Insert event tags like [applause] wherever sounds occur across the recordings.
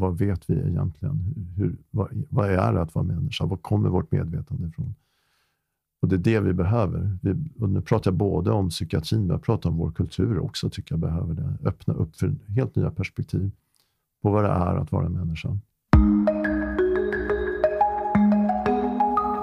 vad vet vi egentligen? Hur, vad, vad är det att vara människa? Var kommer vårt medvetande ifrån? Och Det är det vi behöver. Vi, och nu pratar jag både om psykiatrin, men jag pratar om vår kultur också, tycker jag behöver det. Öppna upp för helt nya perspektiv på vad det är att vara människa.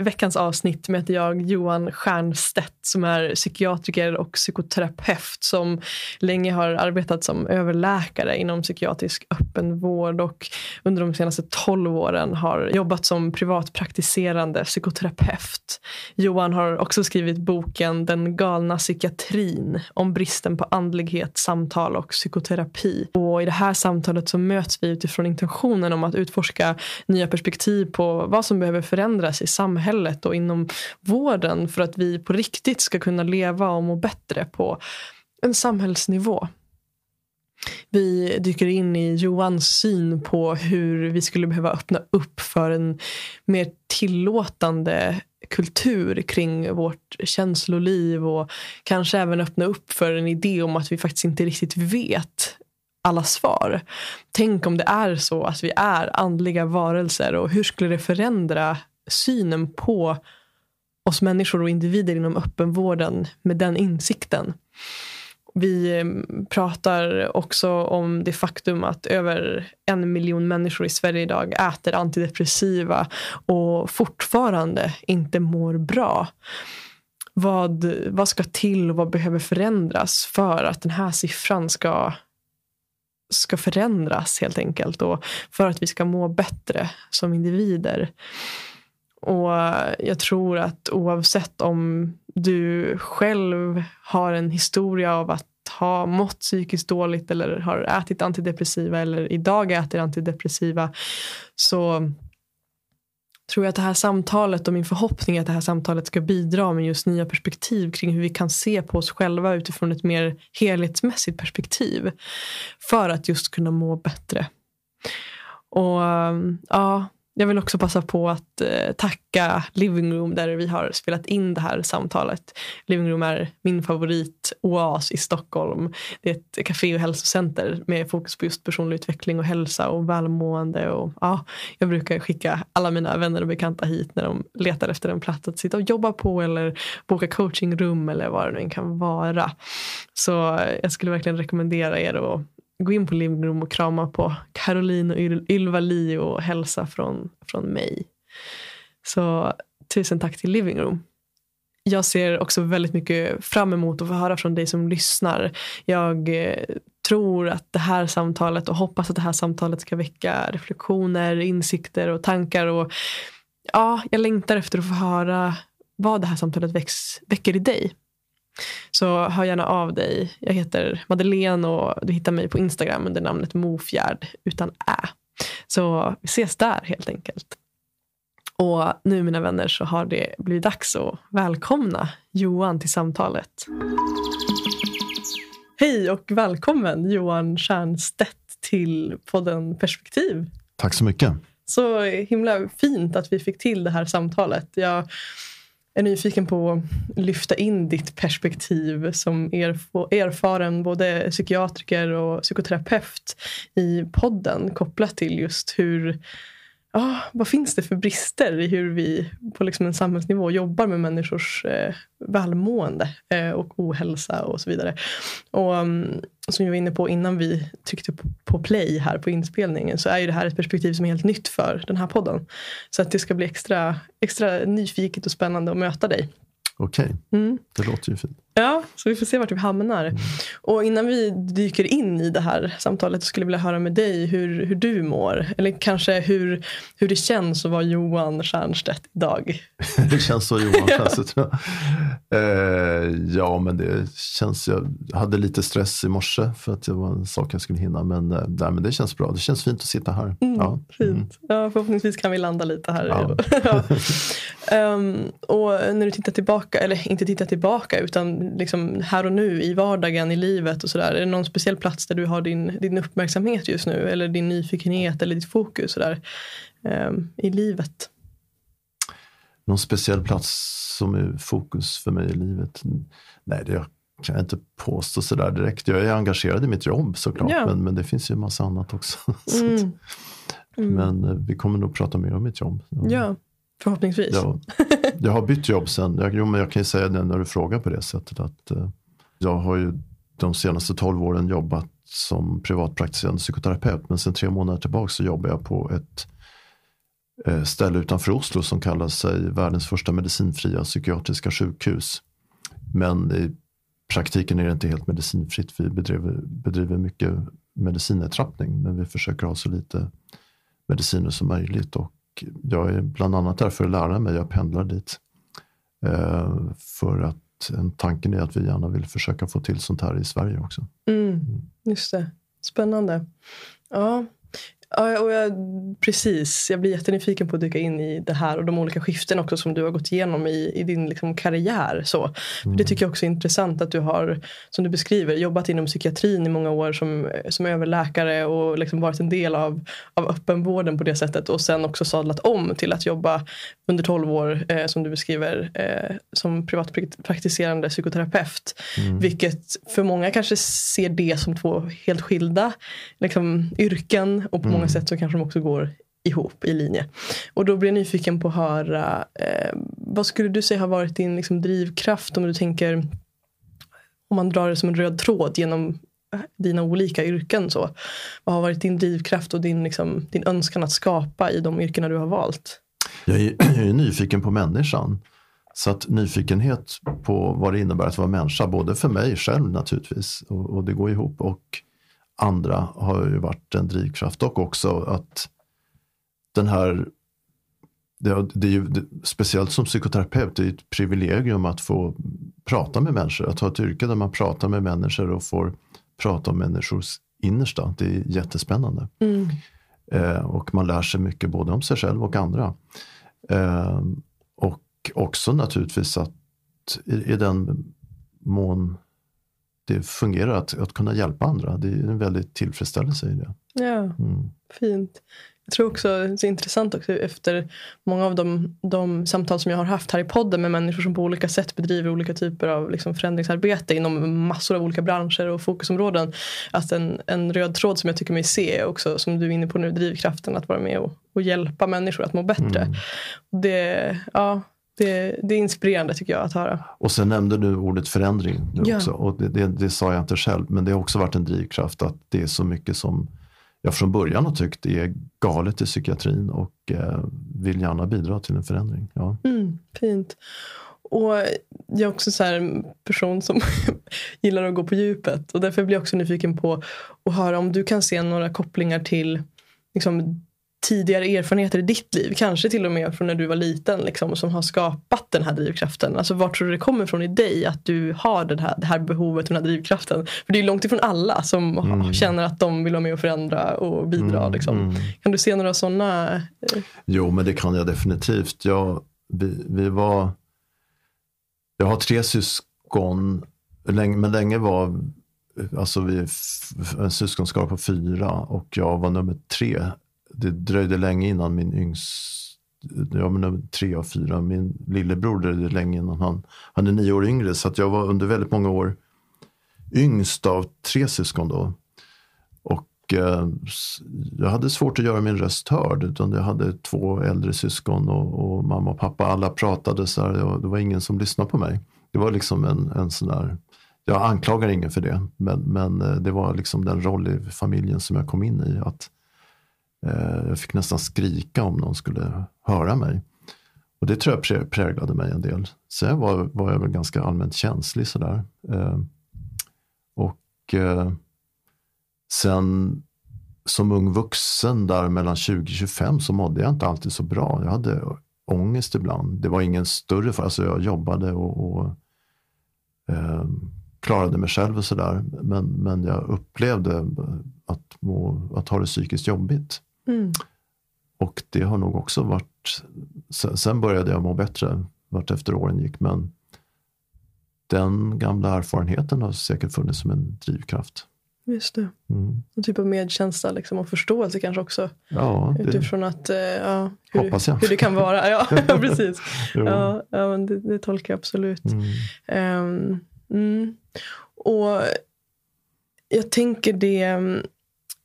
veckans avsnitt möter jag Johan Stiernstedt som är psykiatriker och psykoterapeut som länge har arbetat som överläkare inom psykiatrisk öppenvård och under de senaste tolv åren har jobbat som privatpraktiserande psykoterapeut. Johan har också skrivit boken Den galna psykiatrin om bristen på andlighet, samtal och psykoterapi. Och I det här samtalet så möts vi utifrån intentionen om att utforska nya perspektiv på vad som behöver förändras i samhället och inom vården för att vi på riktigt ska kunna leva och må bättre på en samhällsnivå. Vi dyker in i Johans syn på hur vi skulle behöva öppna upp för en mer tillåtande kultur kring vårt känsloliv och kanske även öppna upp för en idé om att vi faktiskt inte riktigt vet alla svar. Tänk om det är så att vi är andliga varelser och hur skulle det förändra synen på oss människor och individer inom öppenvården med den insikten. Vi eh, pratar också om det faktum att över en miljon människor i Sverige idag äter antidepressiva och fortfarande inte mår bra. Vad, vad ska till och vad behöver förändras för att den här siffran ska, ska förändras helt enkelt och för att vi ska må bättre som individer. Och jag tror att oavsett om du själv har en historia av att ha mått psykiskt dåligt eller har ätit antidepressiva eller idag äter antidepressiva så tror jag att det här samtalet och min förhoppning är att det här samtalet ska bidra med just nya perspektiv kring hur vi kan se på oss själva utifrån ett mer helhetsmässigt perspektiv för att just kunna må bättre. Och ja, jag vill också passa på att eh, tacka Living Room där vi har spelat in det här samtalet. Living Room är min favorit oas i Stockholm. Det är ett café och hälsocenter med fokus på just personlig utveckling och hälsa och välmående. Och, ja, jag brukar skicka alla mina vänner och bekanta hit när de letar efter en plats att sitta och jobba på eller boka coachingrum eller vad det nu kan vara. Så eh, jag skulle verkligen rekommendera er att gå in på Living Room och krama på Caroline och Ylva Li och hälsa från, från mig. Så tusen tack till Living Room. Jag ser också väldigt mycket fram emot att få höra från dig som lyssnar. Jag eh, tror att det här samtalet och hoppas att det här samtalet ska väcka reflektioner, insikter och tankar. Och ja, jag längtar efter att få höra vad det här samtalet väcks, väcker i dig. Så hör gärna av dig. Jag heter Madeleine och du hittar mig på Instagram under namnet Mofjärd utan ä. Så vi ses där helt enkelt. Och nu mina vänner så har det blivit dags att välkomna Johan till samtalet. Hej och välkommen Johan Stiernstedt till podden Perspektiv. Tack så mycket. Så himla fint att vi fick till det här samtalet. Jag är nyfiken på att lyfta in ditt perspektiv som erfaren både psykiatriker och psykoterapeut i podden kopplat till just hur ah, vad finns det för brister i hur vi på liksom en samhällsnivå jobbar med människors eh, välmående eh, och ohälsa och så vidare. Och um, som jag var inne på innan vi tryckte på, på, play här på inspelningen så är ju det här ett perspektiv som är helt nytt för den här podden. Så att det ska bli extra, extra nyfiket och spännande att möta dig. Okej, okay. mm. det låter ju fint. Ja, så vi får se vart vi hamnar. Och innan vi dyker in i det här samtalet så skulle jag vilja höra med dig hur, hur du mår. Eller kanske hur, hur det känns att vara Johan Stiernstedt idag. [laughs] det känns så Johan [laughs] Stiernstedt. eh, ja, men det känns, jag hade lite stress i morse för att det var en sak jag skulle hinna. Men, eh, nej, men det känns bra. Det känns fint att sitta här. Mm, ja. Fint. Mm. Ja, förhoppningsvis kan vi landa lite här. Ja. [laughs] um, och när du tittar tillbaka, eller inte tittar tillbaka utan liksom här och nu i vardagen, i livet och sådär? Är det någon speciell plats där du har din, din uppmärksamhet just nu? Eller din nyfikenhet eller ditt fokus sådär, um, i livet? Någon speciell plats som är fokus för mig i livet? Nej, det kan jag inte påstå sådär direkt. Jag är engagerad i mitt jobb såklart, ja. men, men det finns ju en massa annat också. [laughs] Mm. Mm. Men eh, vi kommer nog prata mer om mitt jobb. Ja, förhoppningsvis. Ja, jag har bytt jobb sen. Jag, jo, men jag kan ju säga det när du frågar på det sättet att eh, jag har ju de senaste tolv åren jobbat som privatpraktiserande psykoterapeut. Men sen tre månader tillbaka så jobbar jag på ett eh, ställe utanför Oslo som kallar sig världens första medicinfria psykiatriska sjukhus. Men i praktiken är det inte helt medicinfritt. Vi bedriver, bedriver mycket medicinetrappning. men vi försöker ha så lite mediciner som möjligt. Och jag är bland annat där för att lära mig. Jag pendlar dit. Eh, för att en tanken är att vi gärna vill försöka få till sånt här i Sverige också. Mm, mm. just det. Spännande. Ja, Ja, och jag, precis. Jag blir jättenyfiken på att dyka in i det här och de olika skiften också som du har gått igenom i, i din liksom, karriär. Så. Mm. Det tycker jag också är intressant att du har, som du beskriver, jobbat inom psykiatrin i många år som, som överläkare och liksom varit en del av, av öppenvården på det sättet och sen också sadlat om till att jobba under 12 år, eh, som du beskriver, eh, som privatpraktiserande psykoterapeut. Mm. Vilket för många kanske ser det som två helt skilda liksom, yrken och på många många sätt så kanske de också går ihop i linje. Och då blir jag nyfiken på att höra eh, vad skulle du säga har varit din liksom, drivkraft om du tänker om man drar det som en röd tråd genom eh, dina olika yrken. Så. Vad har varit din drivkraft och din, liksom, din önskan att skapa i de yrkena du har valt? Jag är, [clears throat] jag är nyfiken på människan. Så att nyfikenhet på vad det innebär att vara människa, både för mig själv naturligtvis, och, och det går ihop, och andra har ju varit en drivkraft och också att den här det, det är ju, det, speciellt som psykoterapeut, det är ett privilegium att få prata med människor. Att ha ett yrke där man pratar med människor och får prata om människors innersta. Det är jättespännande. Mm. Eh, och man lär sig mycket både om sig själv och andra. Eh, och också naturligtvis att i, i den mån det fungerar att, att kunna hjälpa andra. Det är en väldigt tillfredsställelse i det. Ja, mm. fint. Jag tror också det är intressant också efter många av de, de, samtal som jag har haft här i podden med människor som på olika sätt bedriver olika typer av liksom förändringsarbete inom massor av olika branscher och fokusområden. Att en, en röd tråd som jag tycker mig se är också, som du är inne på nu, drivkraften att vara med och, och hjälpa människor att må bättre. Mm. Det, ja, det, det, är inspirerande tycker jag att höra. Och sen nämnde du ordet förändring nu ja. också. Och det, det, det, sa jag inte själv, men det har också varit en drivkraft att det är så mycket som jag från början har tyckt är galet i psykiatrin och eh, vill gärna bidra till en förändring. Ja. Mm, fint. Och jag är också en person som [laughs] gillar att gå på djupet och därför blir jag också nyfiken på att höra om du kan se några kopplingar till liksom, tidigare erfarenheter i ditt liv, kanske till och med från när du var liten, liksom, som har skapat den här drivkraften? Alltså var tror du det kommer från i dig att du har det här, det här behovet och den här drivkraften? För det är långt ifrån alla som mm. känner att de vill vara med och förändra och bidra. Mm, liksom. mm. Kan du se några sådana? Eh? Jo, men det kan jag definitivt. Jag, vi, vi var, jag har tre syskon, men länge var Alltså vi en syskonskara på fyra och jag var nummer tre det dröjde länge innan min yngst, jag var tre av fyra, min lillebror dröjde länge innan han, han är nio år yngre. Så att jag var under väldigt många år yngst av tre syskon då. Och eh, jag hade svårt att göra min röst hörd. Utan jag hade två äldre syskon och, och mamma och pappa. Alla pratade så här och det var ingen som lyssnade på mig. Det var liksom en, en sån där jag anklagar ingen för det, men, men eh, det var liksom den roll i familjen som jag kom in i. Att Eh, jag fick nästan skrika om någon skulle höra mig. Och det tror jag präglade mig en del. Sen var, var jag väl ganska allmänt känslig sådär. Eh, och eh, sen som ung vuxen där mellan 20-25 så mådde jag inte alltid så bra. Jag hade ångest ibland. Det var ingen större fara. Alltså jag jobbade och, och eh, klarade mig själv och sådär. Men, men jag upplevde att, må, att ha det psykiskt jobbigt. Mm. Och det har nog också varit, sen började jag må bättre vart efter åren gick. Men den gamla erfarenheten har säkert funnits som en drivkraft. Just det. Mm. En typ av medkänsla liksom, och förståelse kanske också. Ja, det Utifrån att, eh, ja, hur, hoppas jag. hur det kan vara. Ja, [laughs] [laughs] precis. Ja, ja, men det, det tolkar jag absolut. Mm. Ehm, mm. Och jag tänker det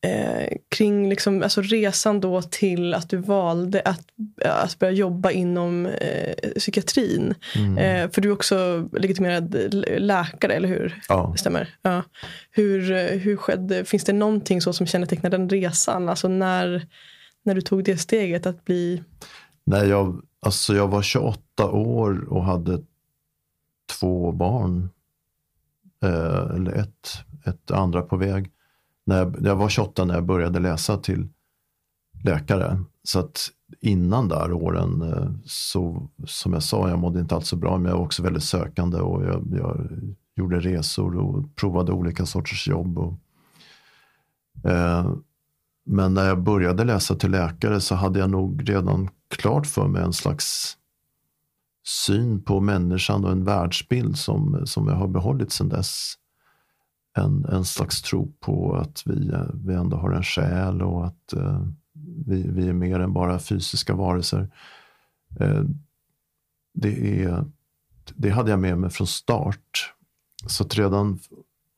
eh, kring liksom, alltså resan då till att du valde att, att börja jobba inom eh, psykiatrin. Mm. Eh, för du är också legitimerad läkare, eller hur? Ja. Stämmer. Ja. Hur, eh, hur skedde, finns det någonting så som kännetecknar den resan? Alltså när, när du tog det steget att bli... Nej, jag, alltså jag var 28 år och hade två barn. Eh, eller ett, ett andra på väg. När jag, jag var 28 när jag började läsa till läkare. Så att innan där åren, eh, så, som jag sa, jag mådde inte alls så bra. Men jag var också väldigt sökande och jag, jag gjorde resor och provade olika sorters jobb. Och, eh, men när jag började läsa till läkare så hade jag nog redan klart för mig en slags syn på människan och en världsbild som, som jag har behållit sedan dess. En, en slags tro på att vi, eh, vi ändå har en själ och att eh, vi, vi är mer än bara fysiska varelser. Eh, det, är, det hade jag med mig från start. Så att redan,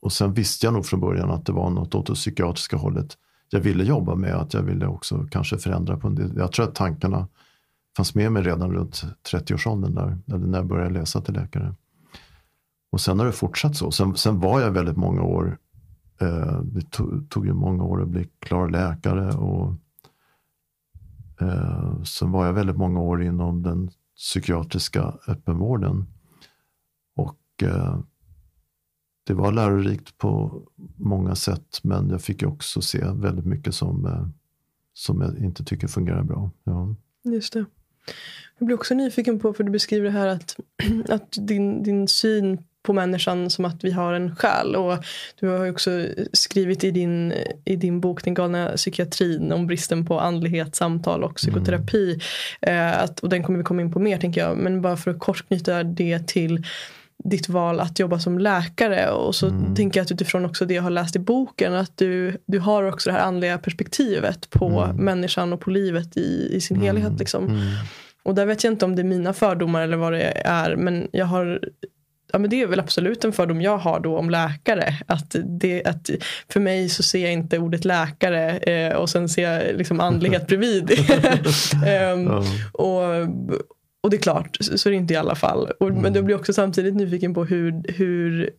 och sen visste jag nog från början att det var något åt det psykiatriska hållet jag ville jobba med. Att jag ville också kanske förändra på en del. Jag tror att tankarna fanns med mig redan runt 30-årsåldern där. Eller när jag började läsa till läkare. Och sen har det fortsatt så. Sen, sen var jag väldigt många år. Eh, det tog, tog ju många år att bli klar läkare. Och eh, sen var jag väldigt många år inom den psykiatriska öppenvården. Och eh, det var lärorikt på många sätt. Men jag fick ju också se väldigt mycket som, eh, som jag inte tycker fungerar bra. Ja. Just det. Jag blir också nyfiken på, för du beskriver det här att, [clears throat] att din, din syn på människan som att vi har en själ. Och du har också skrivit i din, i din bok Den galna psykiatrin om bristen på andlighet, samtal och psykoterapi. Eh, att, och den kommer vi komma in på mer tänker jag. Men bara för att kort knyta det till ditt val att jobba som läkare. Och så Mm. tänker jag att utifrån också det jag har läst i boken att du, du har också det här andliga perspektivet på Mm. människan och på livet i, i sin helhet. Liksom. Mm. Och där vet jag inte om det är mina fördomar eller vad det är. Men jag har Ja, men det är väl absolut en fördom jag har då om läkare. Att det, att för mig så ser jag inte ordet läkare eh, och sen ser jag liksom andlighet bredvid. [laughs] Ehm, Ja. och, och det är klart, så är det inte i alla fall. Och, Men jag blir också samtidigt nyfiken på hur, hur,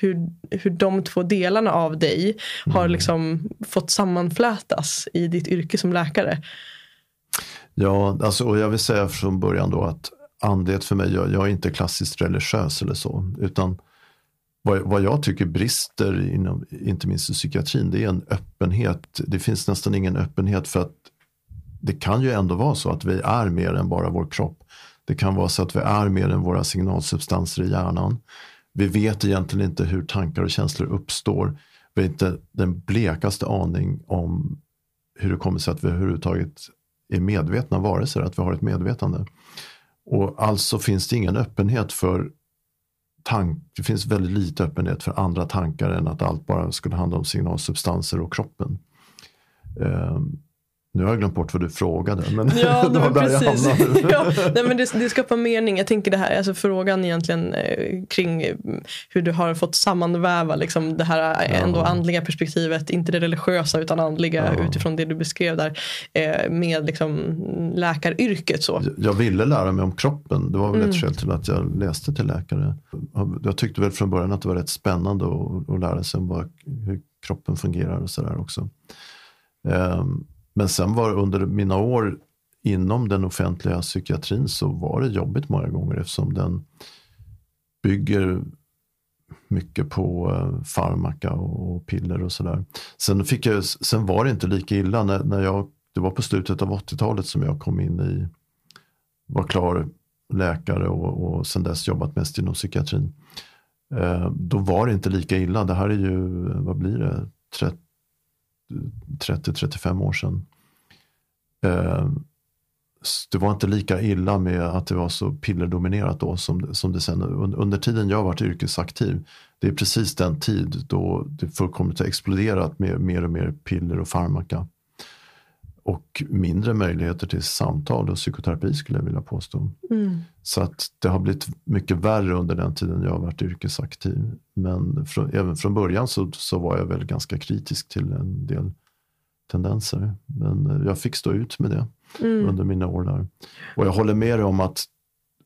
hur, hur de två delarna av dig har liksom fått sammanflätas i ditt yrke som läkare. Ja, alltså, och jag vill säga från början då att andlighet för mig, jag, jag är inte klassiskt religiös eller så. Utan vad, vad jag tycker brister, inom, inte minst i psykiatrin, det är en öppenhet. Det finns nästan ingen öppenhet för att det kan ju ändå vara så att vi är mer än bara vår kropp. Det kan vara så att vi är mer än våra signalsubstanser i hjärnan. Vi vet egentligen inte hur tankar och känslor uppstår. Vi har inte den blekaste aning om hur det kommer sig att vi överhuvudtaget är medvetna varelser, att vi har ett medvetande. Och alltså finns det ingen öppenhet för tank, det finns väldigt lite öppenhet för andra tankar än att allt bara skulle handla om signalsubstanser och kroppen. Ehm, nu har jag glömt bort vad du frågade. Men Ja, [laughs] det var precis. [laughs] ja, nej, men det, det skapar mening. Jag tänker det här, alltså frågan egentligen eh, kring eh, hur du har fått sammanväva liksom, det här eh, ändå Ja. andliga perspektivet, inte det religiösa utan andliga Ja. utifrån det du beskrev där, eh, med liksom, läkaryrket. Så. Jag ville lära mig om kroppen. Det var väl Mm. ett skäl till att jag läste till läkare. Jag tyckte väl från början att det var rätt spännande att, att lära sig om vad, hur kroppen fungerar och sådär också. Ehm, men sen var under mina år inom den offentliga psykiatrin så var det jobbigt många gånger eftersom den bygger mycket på eh, farmaka och piller och sådär. Sen, fick jag, sen var det inte lika illa när, när jag, det var på slutet av 80-talet som jag kom in i, var klar läkare och, och sen dess jobbat mest inom psykiatrin. Eh, då var det inte lika illa. Det här är ju, vad blir det, 30 30-35 år sedan. Eh, det var inte lika illa med att det var så pillerdominerat då som, som det sen under tiden jag varit yrkesaktiv. Det är precis den tid då det fullkomligt har exploderat med mer och mer piller och farmaka. Och mindre möjligheter till samtal och psykoterapi skulle jag vilja påstå. Mm. Så att det har blivit mycket värre under den tiden jag har varit yrkesaktiv. Men från, även från början så, så var jag väl ganska kritisk till en del tendenser. Men jag fick stå ut med det mm. under mina år där. Och jag håller med dig om att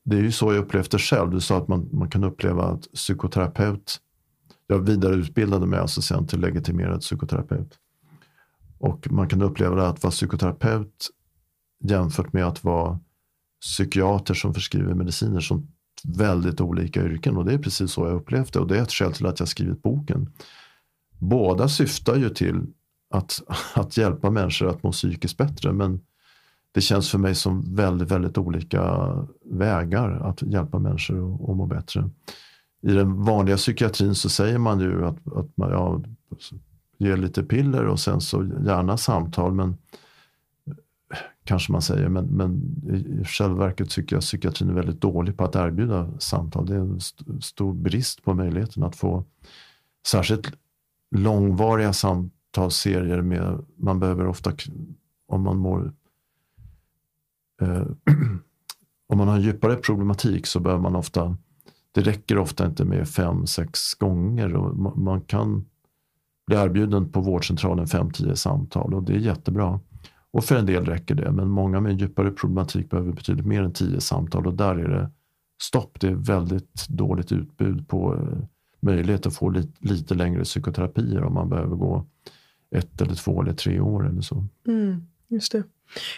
det är ju så jag upplevt det själv. Du sa att man, man kan uppleva att psykoterapeut, jag vidareutbildade mig alltså sen till legitimerad psykoterapeut. Och man kan uppleva det att vara psykoterapeut jämfört med att vara psykiater som förskriver mediciner som väldigt olika yrken. Och det är precis så jag upplevt det. Och det är ett skäl till att jag skrivit boken. Båda syftar ju till att, [laughs] att hjälpa människor att må psykiskt bättre. Men det känns för mig som väldigt, väldigt olika vägar att hjälpa människor att må bättre. I den vanliga psykiatrin så säger man ju att, att man ja, ge lite piller och sen så gärna samtal. Men kanske man säger, men, men i själva verket tycker jag psykiatrin är väldigt dålig på att erbjuda samtal. Det är en st stor brist på möjligheten att få särskilt långvariga samtalsserier med, man behöver ofta, om man mår eh, [clears throat] om man har en djupare problematik så behöver man ofta, det räcker ofta inte med fem, sex gånger. Och man, man kan bli erbjuden på vårdcentralen 5-10 samtal och det är jättebra. Och för en del räcker det, men många med djupare problematik behöver betydligt mer än 10 samtal och där är det stopp. Det är väldigt dåligt utbud på eh, möjlighet att få lite, lite längre psykoterapier om man behöver gå ett eller två eller tre år eller så. Mm, just det.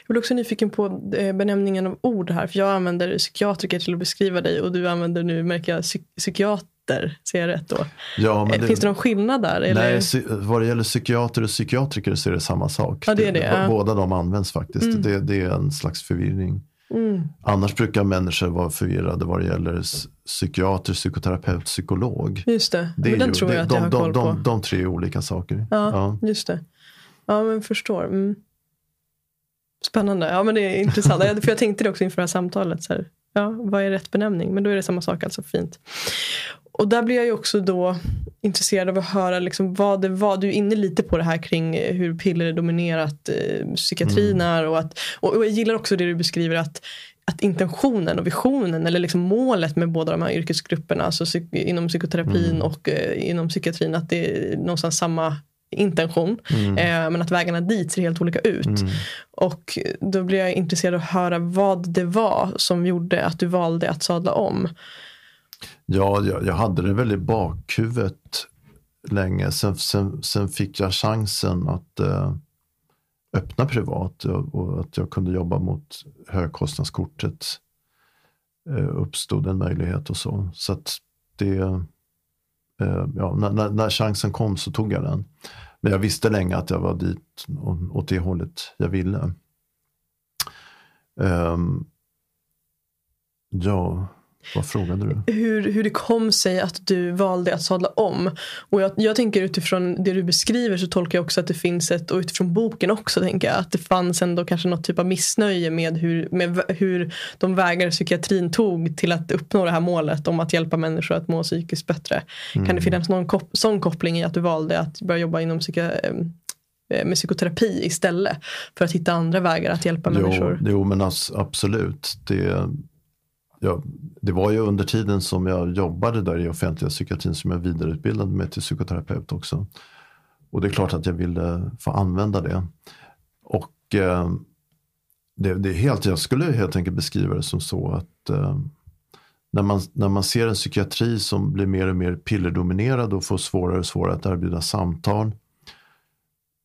Jag blir också nyfiken på eh, benämningen av ord här. För jag använder psykiatriker till att beskriva dig och du använder nu, märker jag, psy psykiater. Ser jag rätt då? Ja, men eh, det, Finns det någon skillnad där? Eller? Nej, vad det gäller psykiater och psykiatriker så är det samma sak. Ja, det är det. Båda de används faktiskt. Mm. Det, det, är en slags förvirring. Mm. Annars brukar människor vara förvirrade vad det gäller psykiater, psykoterapeut, psykolog. Just det, det men den ju, tror jag att de, jag har de, koll på. De, de, tre olika saker. Ja, ja, just det. Ja, men förstår. Mm. Spännande. Ja, men det är intressant. för jag tänkte det också inför det här samtalet. Så här, ja, vad är rätt benämning? Men då är det samma sak, alltså fint. Och där blir jag ju också då intresserad av att höra liksom vad det var. Du är inne lite på det här kring hur piller är dominerat eh, psykiatrin är. Och, att, och, och jag gillar också det du beskriver att att intentionen och visionen eller liksom målet med båda de här yrkesgrupperna, alltså inom psykoterapin mm. och eh, inom psykiatrin, att det är någonstans samma intention. Mm. Eh, men att vägarna dit ser helt olika ut. Mm. Och då blir jag intresserad av att höra vad det var som gjorde att du valde att sadla om. Ja, jag, jag hade det väl i bakhuvudet länge. Sen, sen, sen fick jag chansen att eh, öppna privat och, och, att jag kunde jobba mot högkostnadskortet. Eh, uppstod en möjlighet och så. Så att det, eh, ja, när, när, när, chansen kom så tog jag den. Men jag visste länge att jag var dit, åt det hållet jag ville. Um, ja, vad frågade du? Hur, hur det kom sig att du valde att sadla om. Och jag, jag tänker utifrån det du beskriver så tolkar jag också att det finns ett, och utifrån boken också tänker jag, att det fanns ändå kanske något typ av missnöje med hur, med hur de vägar psykiatrin tog till att uppnå det här målet om att hjälpa människor att må psykiskt bättre. Mm. Kan det mm. finnas någon kop sån koppling i att du valde att börja jobba inom psyki eh, med psykoterapi istället för att hitta andra vägar att hjälpa jo, människor? Jo, men absolut. Det, ja, det var ju under tiden som jag jobbade där i offentliga psykiatrin som jag vidareutbildade mig till psykoterapeut också. Och det är klart att jag ville få använda det. Och eh, det, det, är helt, jag skulle helt enkelt beskriva det som så att eh, när, man, när man ser en psykiatri som blir mer och mer pillerdominerad och får svårare och svårare att erbjuda samtal.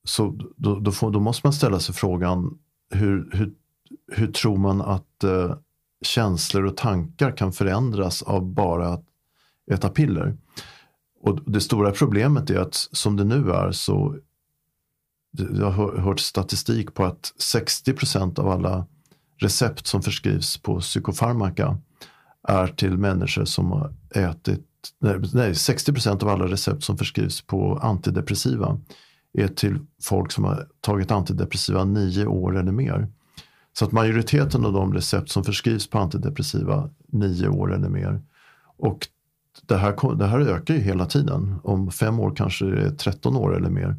Så då, då, får, då måste man ställa sig frågan hur, hur, hur tror man att eh, känslor och tankar kan förändras av bara att äta piller. Och det stora problemet är att som det nu är så jag har hört statistik på att 60 procent av alla recept som förskrivs på psykofarmaka är till människor som har ätit, nej 60 procent av alla recept som förskrivs på antidepressiva är till folk som har tagit antidepressiva nio år eller mer. Så att majoriteten av de recept som förskrivs på antidepressiva nio år eller mer. Och det här, det här ökar ju hela tiden. Om fem år kanske det är 13 år eller mer.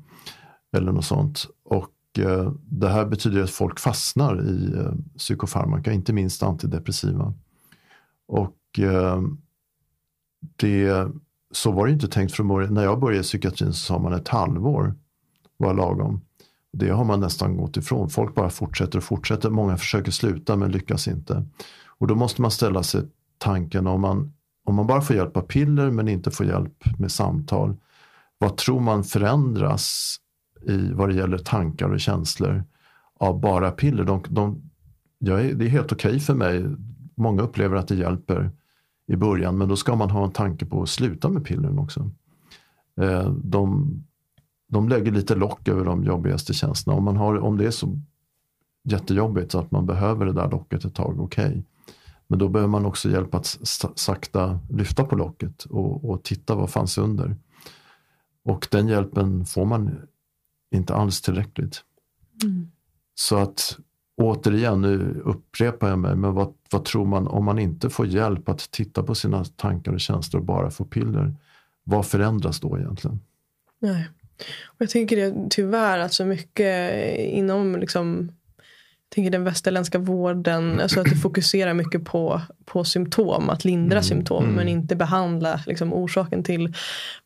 Eller något sånt. Och eh, det här betyder att folk fastnar i eh, psykofarmaka, inte minst antidepressiva. Och eh, det, så var det inte tänkt från början. När jag började i psykiatrin så sa man ett halvår var lagom. Det har man nästan gått ifrån. Folk bara fortsätter och fortsätter. Många försöker sluta men lyckas inte. Och då måste man ställa sig tanken om man, om man bara får hjälp av piller men inte får hjälp med samtal. Vad tror man förändras i vad det gäller tankar och känslor av bara piller? De, de, är, det är helt okej okay för mig. Många upplever att det hjälper i början men då ska man ha en tanke på att sluta med pillren också. Eh, de de lägger lite lock över de jobbigaste känslorna. Om, man har, om det är så jättejobbigt så att man behöver det där locket ett tag, okej. Okay. Men då behöver man också hjälp att sakta lyfta på locket och, och titta vad fanns under. Och den hjälpen får man inte alls tillräckligt. Mm. Så att återigen, nu upprepar jag mig, men vad, vad tror man om man inte får hjälp att titta på sina tankar och känslor och bara får piller? Vad förändras då egentligen? Nej. Och jag tänker det tyvärr att så mycket inom liksom, jag tänker den västerländska vården, alltså att det fokuserar mycket på, på symptom, att lindra mm. symptom mm. men inte behandla liksom, orsaken till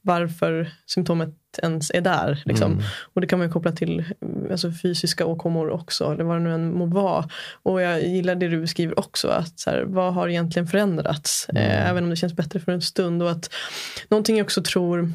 varför symptomet ens är där. Liksom. Mm. Och det kan man ju koppla till alltså, fysiska åkommor också, eller vad det nu än må vara. Och jag gillar det du beskriver också, att så här, vad har egentligen förändrats? Eh, mm. även om det känns bättre för en stund. Och att någonting jag också tror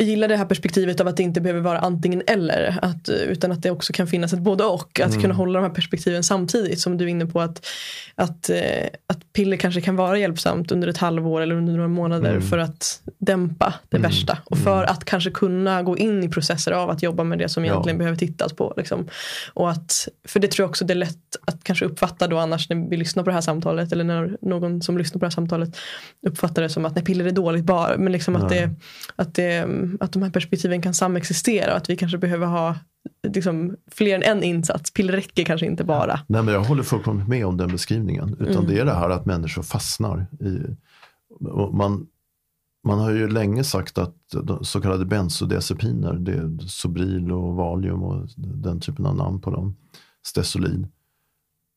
jag gillar det här perspektivet av att det inte behöver vara antingen eller. Att, utan att det också kan finnas ett både och. Att mm. kunna hålla de här perspektiven samtidigt. Som du är inne på att, att, eh, att piller kanske kan vara hjälpsamt under ett halvår eller under några månader. Mm. För att dämpa det mm. värsta. Och för mm. att kanske kunna gå in i processer av att jobba med det som egentligen ja. behöver tittas på. Liksom. Och att, för det tror jag också det är lätt att kanske uppfatta då annars när vi lyssnar på det här samtalet. Eller när någon som lyssnar på det här samtalet uppfattar det som att nej, piller är dåligt bara. Men liksom att, det, att det att de här perspektiven kan samexistera och att vi kanske behöver ha liksom, fler än en insats. Piller räcker kanske inte bara. Nej, men jag håller fullkomligt med om den beskrivningen. Utan mm. det är det här att människor fastnar i... Man, man har ju länge sagt att så kallade bensodiazepiner, det är Sobril och Valium och den typen av namn på dem, Stesolid.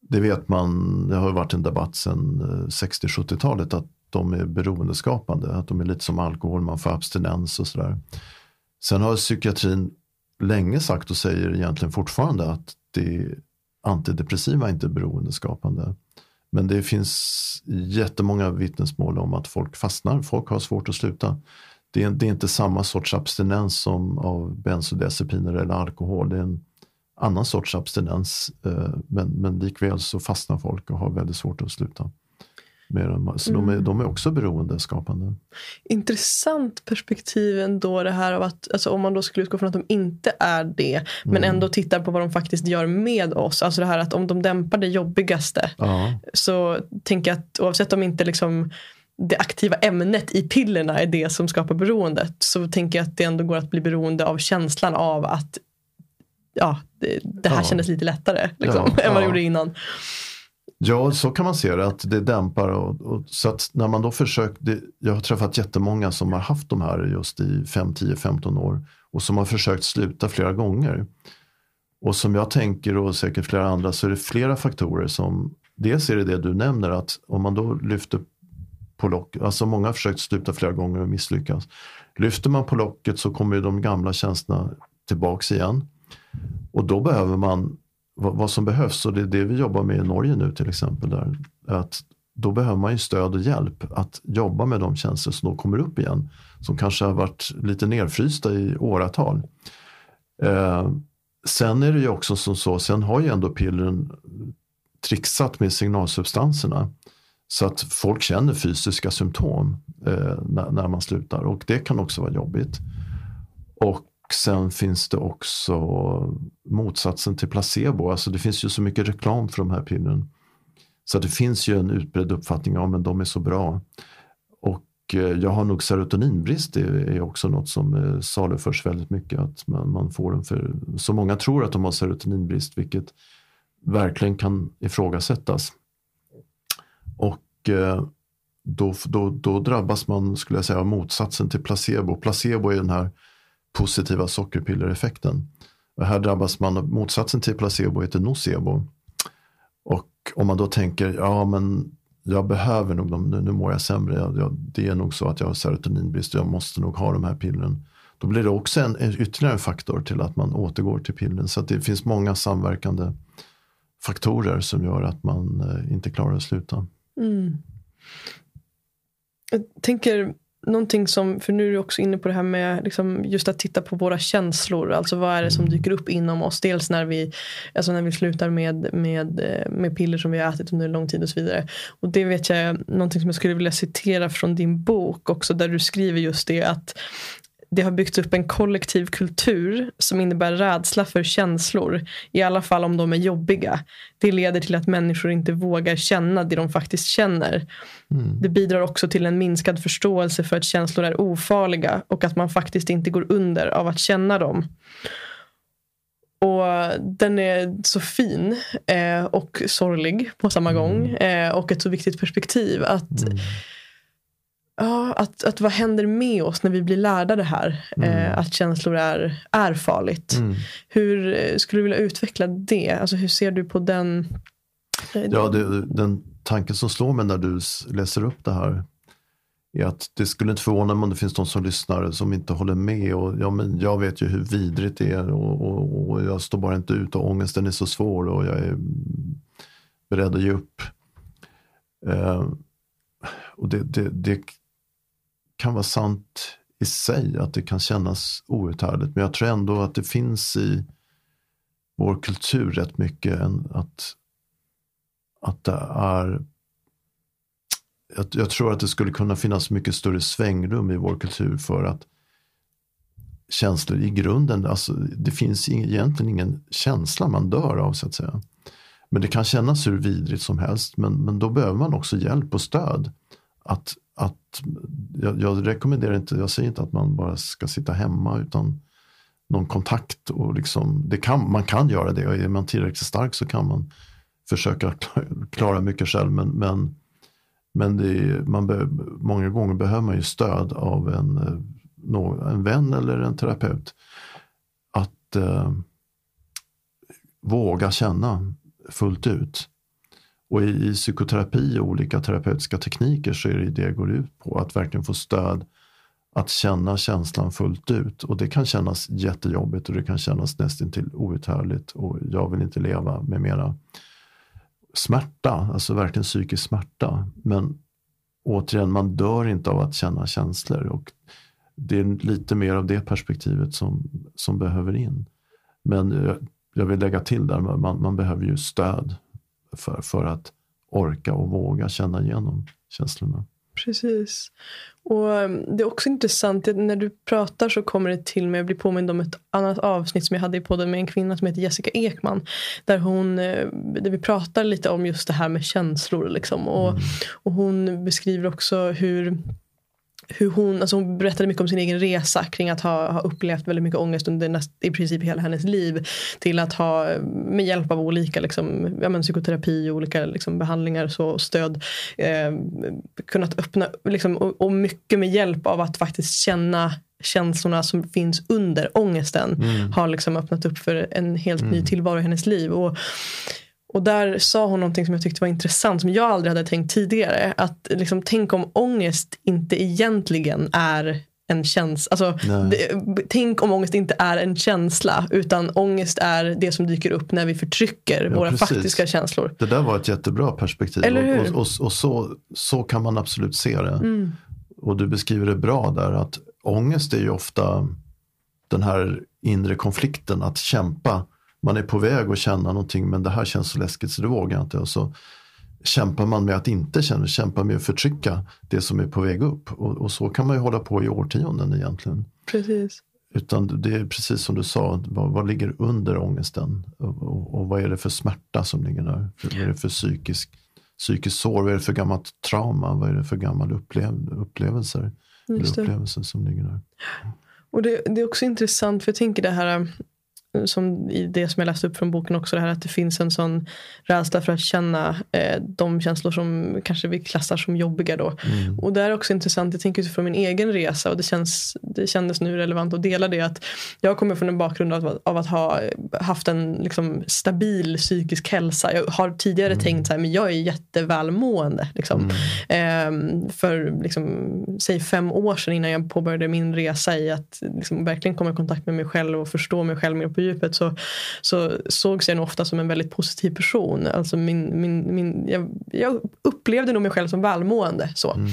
Det vet man, det har varit en debatt sedan 60-70-talet att de är beroendeskapande, att de är lite som alkohol, man får abstinens och sådär. Sen har psykiatrin länge sagt och säger egentligen fortfarande att det antidepressiva inte är beroendeskapande. Men det finns jättemånga vittnesmål om att folk fastnar, folk har svårt att sluta. Det är, det är inte samma sorts abstinens som av bensodiazepiner eller alkohol. Det är en annan sorts abstinens, eh, men, men likväl så fastnar folk och har väldigt svårt att sluta med dem. Så mm. de, är, mm. de är också beroendeskapande. Intressant perspektiv ändå det här av att alltså om man då skulle utgå från att de inte är det men mm. ändå tittar på vad de faktiskt gör med oss. Alltså det här att om de dämpar det jobbigaste ja. så tänker jag att oavsett om inte liksom det aktiva ämnet i pillerna är det som skapar beroendet så tänker jag att det ändå går att bli beroende av känslan av att ja, det, det här ja. kändes lite lättare liksom, ja, [laughs] än vad det gjorde innan. Ja, så kan man se det, att det dämpar. Och, och, så att när man då försöker, jag har träffat jättemånga som har haft de här just i 5, 10, 15 år och som har försökt sluta flera gånger. Och som jag tänker och säkert flera andra så är det flera faktorer som, dels är det det du nämner att om man då lyfter på locket, alltså många har försökt sluta flera gånger och misslyckas. Lyfter man på locket så kommer ju de gamla känslorna tillbaks igen. Och då behöver man vad, vad, som behövs och det är det vi jobbar med i Norge nu till exempel. Där, att då behöver man ju stöd och hjälp att jobba med de tjänster som då kommer upp igen. Som kanske har varit lite nedfrysta i åratal. Eh, sen är det ju också som så, sen har ju ändå pillren trixat med signalsubstanserna. Så att folk känner fysiska symptom eh, när, när, man slutar och det kan också vara jobbigt. Och sen finns det också motsatsen till placebo. Alltså det finns ju så mycket reklam för de här pillren. Så det finns ju en utbredd uppfattning om att de är så bra. Och eh, jag har nog serotoninbrist. Det är också något som eh, saluförs väldigt mycket. Att man, man får den för, så många tror att de har serotoninbrist, vilket verkligen kan ifrågasättas. Och eh, då, då, då drabbas man, skulle jag säga, av motsatsen till placebo. Placebo är den här positiva sockerpillereffekten. Och här drabbas man av motsatsen till placebo, heter nocebo. Och om man då tänker, ja men jag behöver nog dem, nu, nu mår jag sämre, jag, jag, det är nog så att jag har serotoninbrist och jag måste nog ha de här pillren. Då blir det också en, en ytterligare en faktor till att man återgår till pillren. Så det finns många samverkande faktorer som gör att man eh, inte klarar att sluta. Mm. Jag tänker någonting som, för nu är du också inne på det här med liksom just att titta på våra känslor. Alltså vad är det som mm. dyker upp inom oss? Dels när vi, alltså när vi slutar med, med, med piller som vi har ätit under lång tid och så vidare. Och det vet jag, någonting som jag skulle vilja citera från din bok också, där du skriver just det att det har byggts upp en kollektiv kultur som innebär rädsla för känslor, i alla fall om de är jobbiga. Det leder till att människor inte vågar känna det de faktiskt känner. Mm. Det bidrar också till en minskad förståelse för att känslor är ofarliga och att man faktiskt inte går under av att känna dem. Och den är så fin eh, och sorglig på samma mm. gång. Eh, och ett så viktigt perspektiv. att mm Ja, att, att vad händer med oss när vi blir lärda det här? Mm. Eh, att känslor är, är farligt. Mm. Hur eh, skulle du vilja utveckla det? Alltså, hur ser du på den? Eh, ja, det, den tanken som slår mig när du läser upp det här är att det skulle inte förvåna mig om det finns de som lyssnar som inte håller med. Och, ja, men jag vet ju hur vidrigt det är och, och, och jag står bara inte ut och ångesten är så svår och jag är beredd att ge upp. Eh, och det, det, det kan vara sant i sig, att det kan kännas outhärdligt. Men jag tror ändå att det finns i vår kultur rätt mycket att, att det är jag, jag, tror att det skulle kunna finnas mycket större svängrum i vår kultur för att känslor i grunden, alltså det finns egentligen ingen känsla man dör av så att säga. Men det kan kännas hur vidrigt som helst, men, men då behöver man också hjälp och stöd. Att att jag, jag, rekommenderar inte, jag säger inte att man bara ska sitta hemma utan någon kontakt. Och liksom, det kan, man kan göra det och är man tillräckligt stark så kan man försöka [laughs] klara mycket själv. Men, men, men är, man be, många gånger behöver man ju stöd av en, eh, en vän eller en terapeut. Att eh, våga känna fullt ut. Och i, psykoterapi och olika terapeutiska tekniker så är det det går ut på. Att verkligen få stöd att känna känslan fullt ut. Och det kan kännas jättejobbigt och det kan kännas nästintill outhärdligt och jag vill inte leva med mera smärta, alltså verkligen psykisk smärta. Men återigen, man dör inte av att känna känslor. Och det är lite mer av det perspektivet som, som behöver in. Men jag, jag vill lägga till där, man, man behöver ju stöd för, för att orka och våga känna igenom känslorna. Precis. Och um, Det är också intressant, när du pratar så kommer det till mig, jag blir påmind om ett annat avsnitt som jag hade i podden med en kvinna som heter Jessica Ekman. Där, hon, eh, där vi pratar lite om just det här med känslor. Liksom. Och, mm. och hon beskriver också hur hur hon, alltså hon berättade mycket om sin egen resa kring att ha, ha upplevt väldigt mycket ångest under näst, i princip hela hennes liv. Till att ha med hjälp av olika liksom, ja, men, psykoterapi och olika liksom, behandlingar så stöd eh, kunnat öppna liksom, och, och, mycket med hjälp av att faktiskt känna känslorna som finns under ångesten mm. har liksom öppnat upp för en helt mm. ny tillvaro i hennes liv. Och och där sa hon någonting som jag tyckte var intressant som jag aldrig hade tänkt tidigare. Att liksom, tänk om ångest inte egentligen är en känsla. Alltså, tänk om ångest inte är en känsla utan ångest är det som dyker upp när vi förtrycker ja, våra precis. faktiska känslor. Det där var ett jättebra perspektiv Eller och, och, och, och, så, så kan man absolut se det. Mm. Och du beskriver det bra där att ångest är ju ofta den här inre konflikten att kämpa man är på väg att känna någonting men det här känns så läskigt så det vågar jag inte. Och så kämpar man med att inte känna, kämpar med att förtrycka det som är på väg upp. Och, och så kan man ju hålla på i årtionden egentligen. Precis. Utan det är precis som du sa, vad, vad ligger under ångesten? Och, och, och, vad är det för smärta som ligger där? Vad är det för psykisk psykiskt sår? Vad är det för gammalt trauma? Vad är det för gamla upplev upplevelser? upplevelser som ligger där? Och det, det, är också intressant, för jag tänker det här som i det som jag läste upp från boken också, det här att det finns en sån rädsla för att känna eh, de känslor som kanske vi klassar som jobbiga då. Mm. Och det är också intressant, jag tänker utifrån min egen resa och det, känns, det kändes nu relevant att dela det att jag kommer från en bakgrund av, av att ha haft en liksom, stabil psykisk hälsa. Jag har tidigare mm. tänkt så här, men jag är jättevälmående. Liksom. Mm. Eh, för liksom, säg fem år sedan innan jag påbörjade min resa i att liksom, verkligen komma i kontakt med mig själv och förstå mig själv mer på djupet så, så sågs jag nog ofta som en väldigt positiv person. Alltså min, min, min, jag, jag upplevde nog mig själv som välmående. Så. Mm.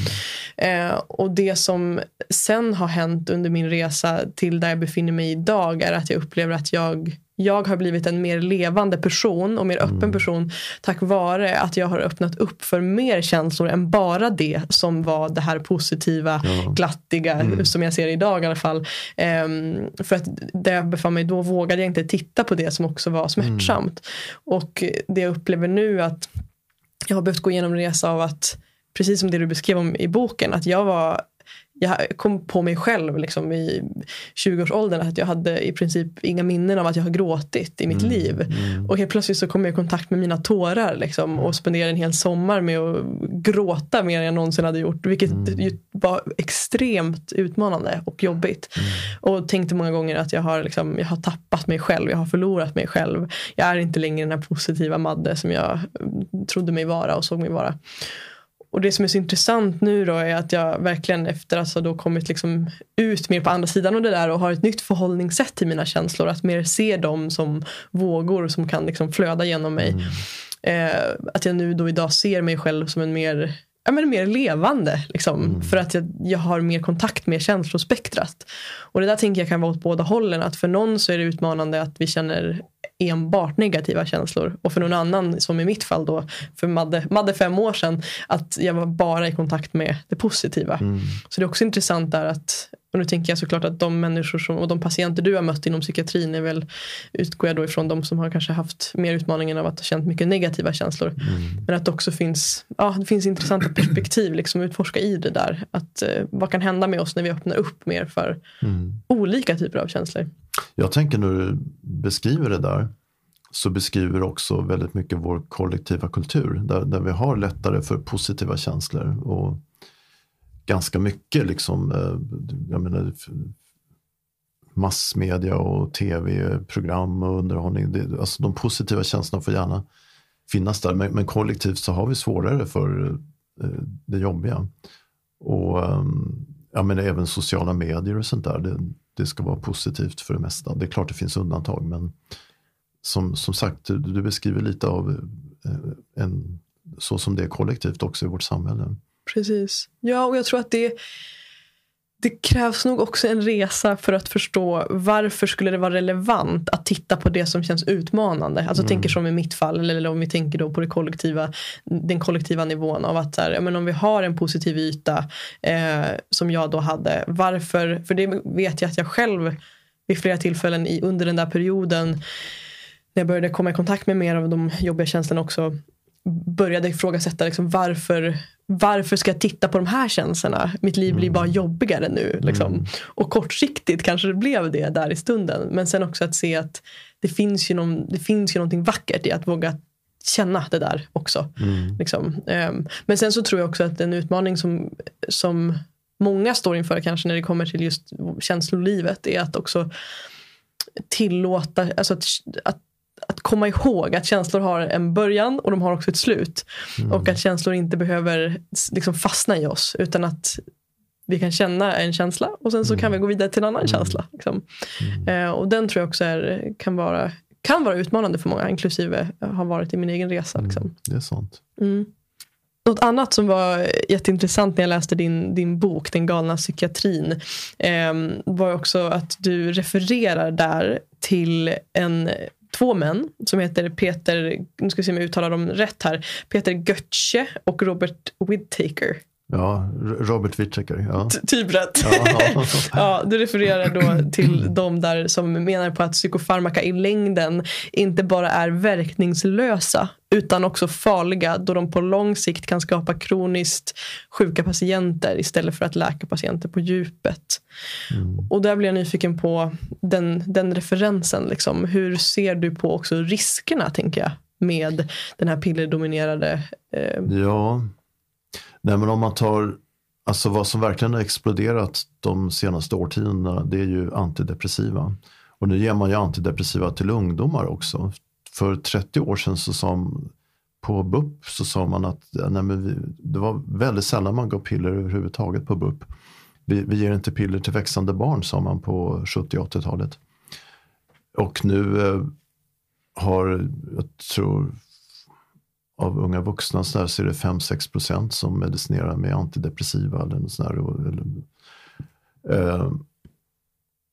Eh, och det som sen har hänt under min resa till där jag befinner mig idag är att jag upplever att jag jag har blivit en mer levande person och mer öppen mm. person tack vare att jag har öppnat upp för mer känslor än bara det som var det här positiva, ja. glattiga mm. som jag ser idag i alla fall. Um, för att där jag befann mig då vågade jag inte titta på det som också var smärtsamt. Mm. Och det jag upplever nu att jag har behövt gå igenom en resa av att precis som det du beskrev om i boken, att jag var jag kom på mig själv liksom, i 20-årsåldern att jag hade i princip inga minnen av att jag har gråtit i mitt mm, liv. Mm. Och helt plötsligt så kom jag i kontakt med mina tårar liksom, och spenderade en hel sommar med att gråta mer än jag någonsin hade gjort. Vilket mm. var extremt utmanande och jobbigt. Mm. Och tänkte många gånger att jag har, liksom, jag har tappat mig själv, jag har förlorat mig själv. Jag är inte längre den här positiva Madde som jag trodde mig vara och såg mig vara och det som är så intressant nu då är att jag verkligen efter att ha då kommit liksom ut mer på andra sidan av det där och har ett nytt förhållningssätt till mina känslor. Att mer se dem som vågor som kan liksom flöda genom mig. Mm. Eh, att jag nu då idag ser mig själv som en mer ja, men mer levande. Liksom, mm. För att jag, jag har mer kontakt med känslospektrat. Och det där tänker jag kan vara åt båda hållen. Att för någon så är det utmanande att vi känner enbart negativa känslor. Och för någon annan, som i mitt fall då, för Madde, Madde fem år sedan, att jag var bara i kontakt med det positiva. Mm. Så det är också intressant där att, och nu tänker jag såklart att de människor som, och de patienter du har mött inom psykiatrin är väl, utgår jag då ifrån de som har kanske haft mer utmaningen av att ha känt mycket negativa känslor. Mm. Men att det också finns, ja, det finns intressanta perspektiv liksom utforska i det där. Att, eh, vad kan hända med oss när vi öppnar upp mer för mm. olika typer av känslor. Jag tänker när du beskriver det där så beskriver också väldigt mycket vår kollektiva kultur där, där vi har lättare för positiva känslor. Och ganska mycket liksom, eh, jag menar, massmedia och tv-program och underhållning. Det, alltså de positiva känslorna får gärna finnas där. Men, men kollektivt så har vi svårare för eh, det jobbiga. Och ehm, jag menar, även sociala medier och sånt där. Det, det ska vara positivt för det mesta. Det är klart det finns undantag men som, som sagt, du, du beskriver lite av eh, en, så som det är kollektivt också i vårt samhälle. Precis. Ja, och jag tror att det det krävs nog också en resa för att förstå varför skulle det vara relevant att titta på det som känns utmanande. Alltså mm. tänker som i mitt fall, eller om vi tänker då på det kollektiva, den kollektiva nivån av att här, men om vi har en positiv yta eh, som jag då hade, varför, för det vet jag att jag själv vid flera tillfällen i, under den där perioden när jag började komma i kontakt med mer av de jobbiga känslorna också började ifrågasätta liksom varför, varför ska jag titta på de här känslorna? Mitt liv blir bara mm. jobbigare nu. Liksom. Mm. Och kortsiktigt kanske det blev det där i stunden. Men sen också att se att det finns ju, någon, det finns ju någonting vackert i att våga känna det där också. Mm. Liksom. Um, men sen så tror jag också att en utmaning som, som många står inför kanske när det kommer till just känslolivet är att också tillåta, alltså att, att att komma ihåg att känslor har en början och de har också ett slut. Mm. Och att känslor inte behöver liksom fastna i oss utan att vi kan känna en känsla och sen så kan vi gå vidare till en annan mm. känsla. Liksom. Mm. Eh, och den tror jag också är, kan, vara, kan vara utmanande för många, inklusive har varit i min egen resa. Liksom. Mm, det är sant. Mm. Något annat som var jätteintressant när jag läste din, din bok Den galna psykiatrin eh, var också att du refererar där till en två män som heter Peter, nu ska vi se om jag uttalar dem rätt här, Peter Götze och Robert Whittaker. Ja, Robert Whittaker. Ja. Typ rätt. Ja. [laughs] ja, du refererar då till de där som menar på att psykofarmaka i längden inte bara är verkningslösa utan också farliga då de på lång sikt kan skapa kroniskt sjuka patienter istället för att läka patienter på djupet. Mm. Och där blir jag nyfiken på den, den referensen. Liksom. Hur ser du på också riskerna, tänker jag, med den här pillerdominerade... Eh... Ja, Nej, men om man tar, alltså vad som verkligen har exploderat de senaste årtiondena, det är ju antidepressiva. Och nu ger man ju antidepressiva till ungdomar också. För 30 år sedan så sa man på BUP så sa man att nej vi, det var väldigt sällan man gav piller överhuvudtaget på BUP. Vi, vi ger inte piller till växande barn sa man på 70 80-talet. Och nu eh, har, jag tror av unga vuxna så, där, så är det 5-6 procent som medicinerar med antidepressiva. Eller något sådär, eller, eh,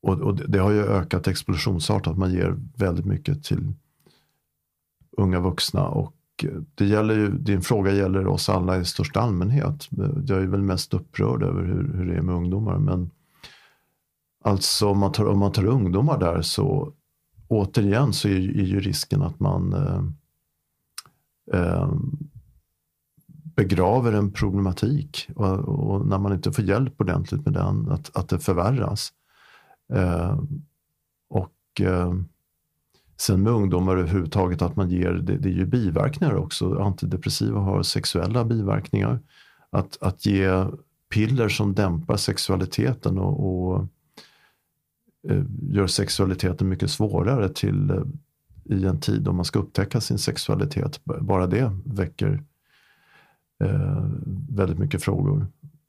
och, och, det har ju ökat explosionsartat. Man ger väldigt mycket till unga vuxna. Och det gäller ju, din fråga gäller oss alla i största allmänhet. Jag är väl mest upprörd över hur, hur det är med ungdomar. Men alltså om man tar, om man tar ungdomar där så återigen så är, är ju risken att man eh, eh, begraver en problematik och, och, när man inte får hjälp ordentligt med den, att, att det förvärras. Eh, och eh, sen med ungdomar överhuvudtaget att man ger, det, det är ju biverkningar också. Antidepressiva har sexuella biverkningar. Att, att ge piller som dämpar sexualiteten och, och eh, gör sexualiteten mycket svårare till eh, i en tid då man ska upptäcka sin sexualitet. Bara det väcker eh, väldigt mycket frågor.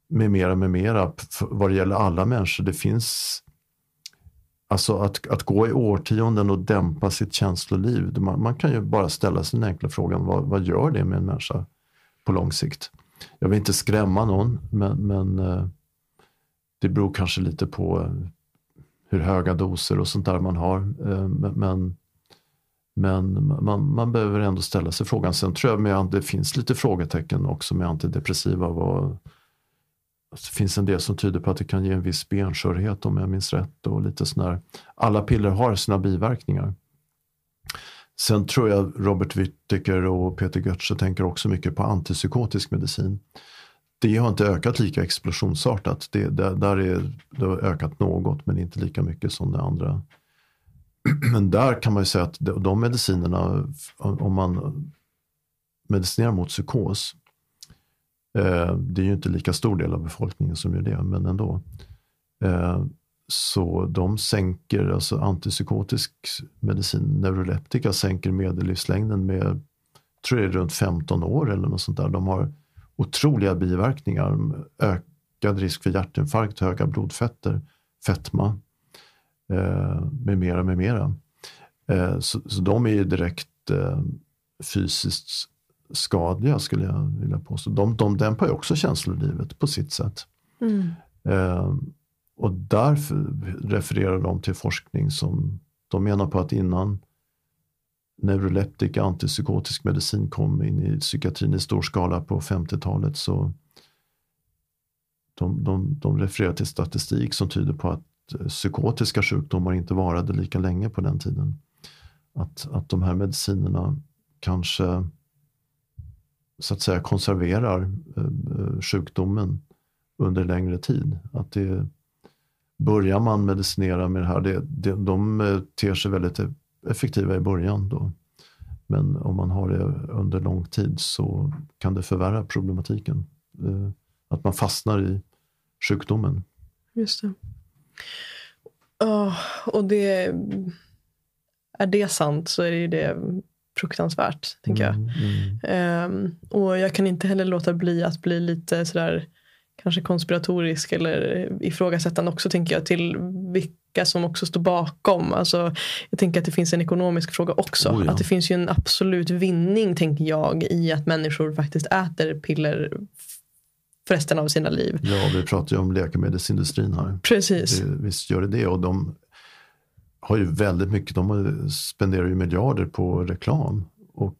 Med mera, med mera, vad det gäller alla människor. Det finns Alltså att, att gå i årtionden och dämpa sitt känsloliv. Man, man kan ju bara ställa sig den enkla frågan, vad, vad gör det med en människa på lång sikt? Jag vill inte skrämma någon, men, men eh, det beror kanske lite på eh, hur höga doser och sånt där man har. Eh, men, men men man, man behöver ändå ställa sig frågan. Sen tror jag att det finns lite frågetecken också med antidepressiva. Vad, alltså, det finns en del som tyder på att det kan ge en viss benskörhet om jag minns rätt. Och lite sån Alla piller har sina biverkningar. Sen tror jag Robert Whittaker och Peter Götze tänker också mycket på antipsykotisk medicin. Det har inte ökat lika explosionsartat. Det, det, där är, det har ökat något men inte lika mycket som det andra [clears throat] Men där kan man ju säga att de medicinerna, om man medicinerar mot psykos, eh, det är ju inte lika stor del av befolkningen som gör det, men ändå. Eh, så de sänker, alltså antipsykotisk medicin, neuroleptika sänker medellivslängden med, tror jag runt 15 år eller något sånt där. De har otroliga biverkningar, ökad risk för hjärtinfarkt, höga blodfetter, fetma med mera, med mera. Eh, så, så de är ju direkt eh, fysiskt skadliga skulle jag vilja påstå. De, de dämpar ju också känslolivet på sitt sätt. Mm. och därför refererar de till forskning som de menar på att innan neuroleptika, antipsykotisk medicin kom in i psykiatrin i stor skala på 50-talet så de, de, de refererar till statistik som tyder på att Eh, psykotiska sjukdomar inte varade lika länge på den tiden. Att, att de här medicinerna kanske så att säga konserverar eh, eh, sjukdomen under längre tid. Att det, börjar man medicinera med det här, det, det, de ter sig väldigt effektiva i början. Då. Men om man har det under lång tid så kan det förvärra problematiken. Att man fastnar i sjukdomen. Just det. Oh, och det, är det sant så är det ju det fruktansvärt, tänker jag. Mm. Um, och jag kan inte heller låta bli att bli lite sådär kanske konspiratorisk eller ifrågasättande också, tänker jag, till vilka som också står bakom. Alltså, jag tänker att det finns en ekonomisk fråga också. Oh ja. Att det finns ju en absolut vinning, tänker jag, i att människor faktiskt äter piller för resten av sina liv. Ja, vi pratar ju om läkemedelsindustrin här. Precis. Det, visst gör det det. Och de har ju väldigt mycket, de spenderar ju miljarder på reklam. Och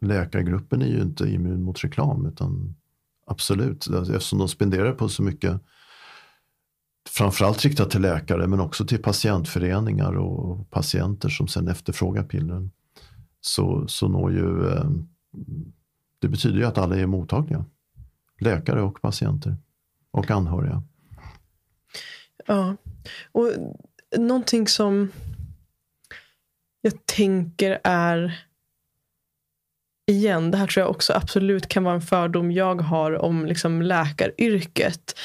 läkargruppen är ju inte immun mot reklam utan Absolut, eftersom de spenderar på så mycket framförallt riktat till läkare men också till patientföreningar och patienter som sen efterfrågar pillren. Så, så når ju, eh, det betyder ju att alla är mottagliga. Läkare och patienter och anhöriga. Ja, och någonting som jag tänker är igen, det här tror jag också absolut kan vara en fördom jag har om liksom läkaryrket.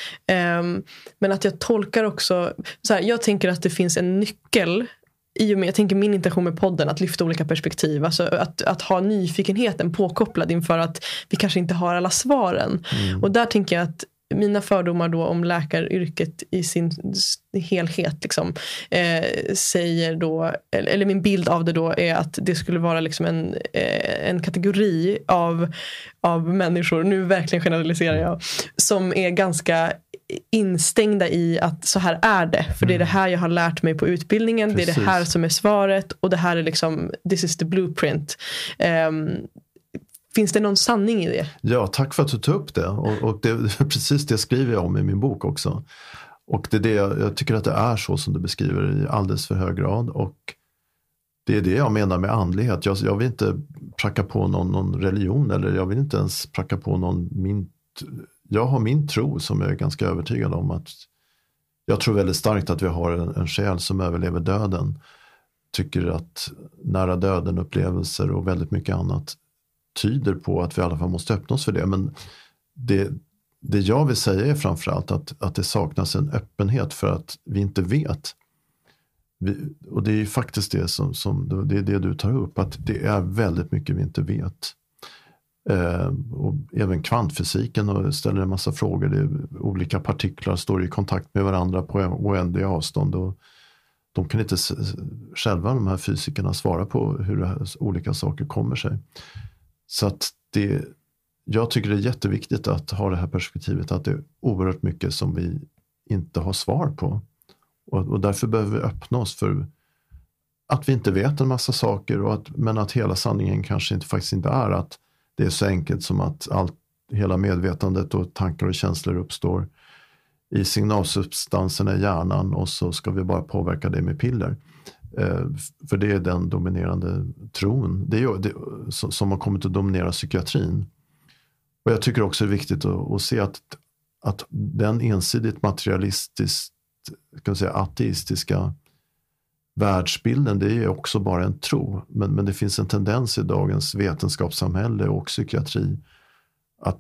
Um, men att jag tolkar också, så här, jag tänker att det finns en nyckel i och med, jag tänker min intention med podden, att lyfta olika perspektiv. Alltså att, att ha nyfikenheten påkopplad inför att vi kanske inte har alla svaren. Mm. Och där tänker jag att mina fördomar då om läkaryrket i sin helhet liksom, eh, säger då, eller, eller, min bild av det då är att det skulle vara liksom en, eh, en kategori av, av människor, nu verkligen generaliserar jag, som är ganska instängda i att så här är det. För det är det mm. här jag har lärt mig på utbildningen. Precis. Det är det här som är svaret och det här är liksom, this is the blueprint. Um, Finns det någon sanning i det? Ja, tack för att du tog upp det. Och, och det, [laughs] precis det skriver jag om i min bok också. Och det är det, jag tycker att det är så som du beskriver i alldeles för hög grad. Och det är det jag menar med andlighet. Jag, jag vill inte pracka på någon, någon religion eller jag vill inte ens pracka på någon min... Jag har min tro som jag är ganska övertygad om att jag tror väldigt starkt att vi har en, en själ som överlever döden. Tycker att nära döden upplevelser och väldigt mycket annat tyder på att vi i alla fall måste öppna oss för det. Men det, det jag vill säga är framförallt att, att det saknas en öppenhet för att vi inte vet. Vi, och det är faktiskt det som, som det, det du tar upp, att det är väldigt mycket vi inte vet. Eh, och även kvantfysiken och ställer en massa frågor. Det olika partiklar står i kontakt med varandra på oändliga avstånd. Och de kan inte själva, de här fysikerna, svara på hur olika saker kommer sig. Så att det, jag tycker det är jätteviktigt att ha det här perspektivet att det är oerhört mycket som vi inte har svar på. Och, och därför behöver vi öppna oss för att vi inte vet en massa saker och att, men att hela sanningen kanske inte, faktiskt inte är att det är så enkelt som att allt, hela medvetandet och tankar och känslor uppstår i signalsubstanserna i hjärnan och så ska vi bara påverka det med piller. Eh, för det är den dominerande tron det är, det, som har kommit att dominera psykiatrin. Och jag tycker också det är viktigt att, att se att, att den ensidigt materialistiskt, kan säga, ateistiska världsbilden, det är också bara en tro. Men, men det finns en tendens i dagens vetenskapssamhälle och psykiatri att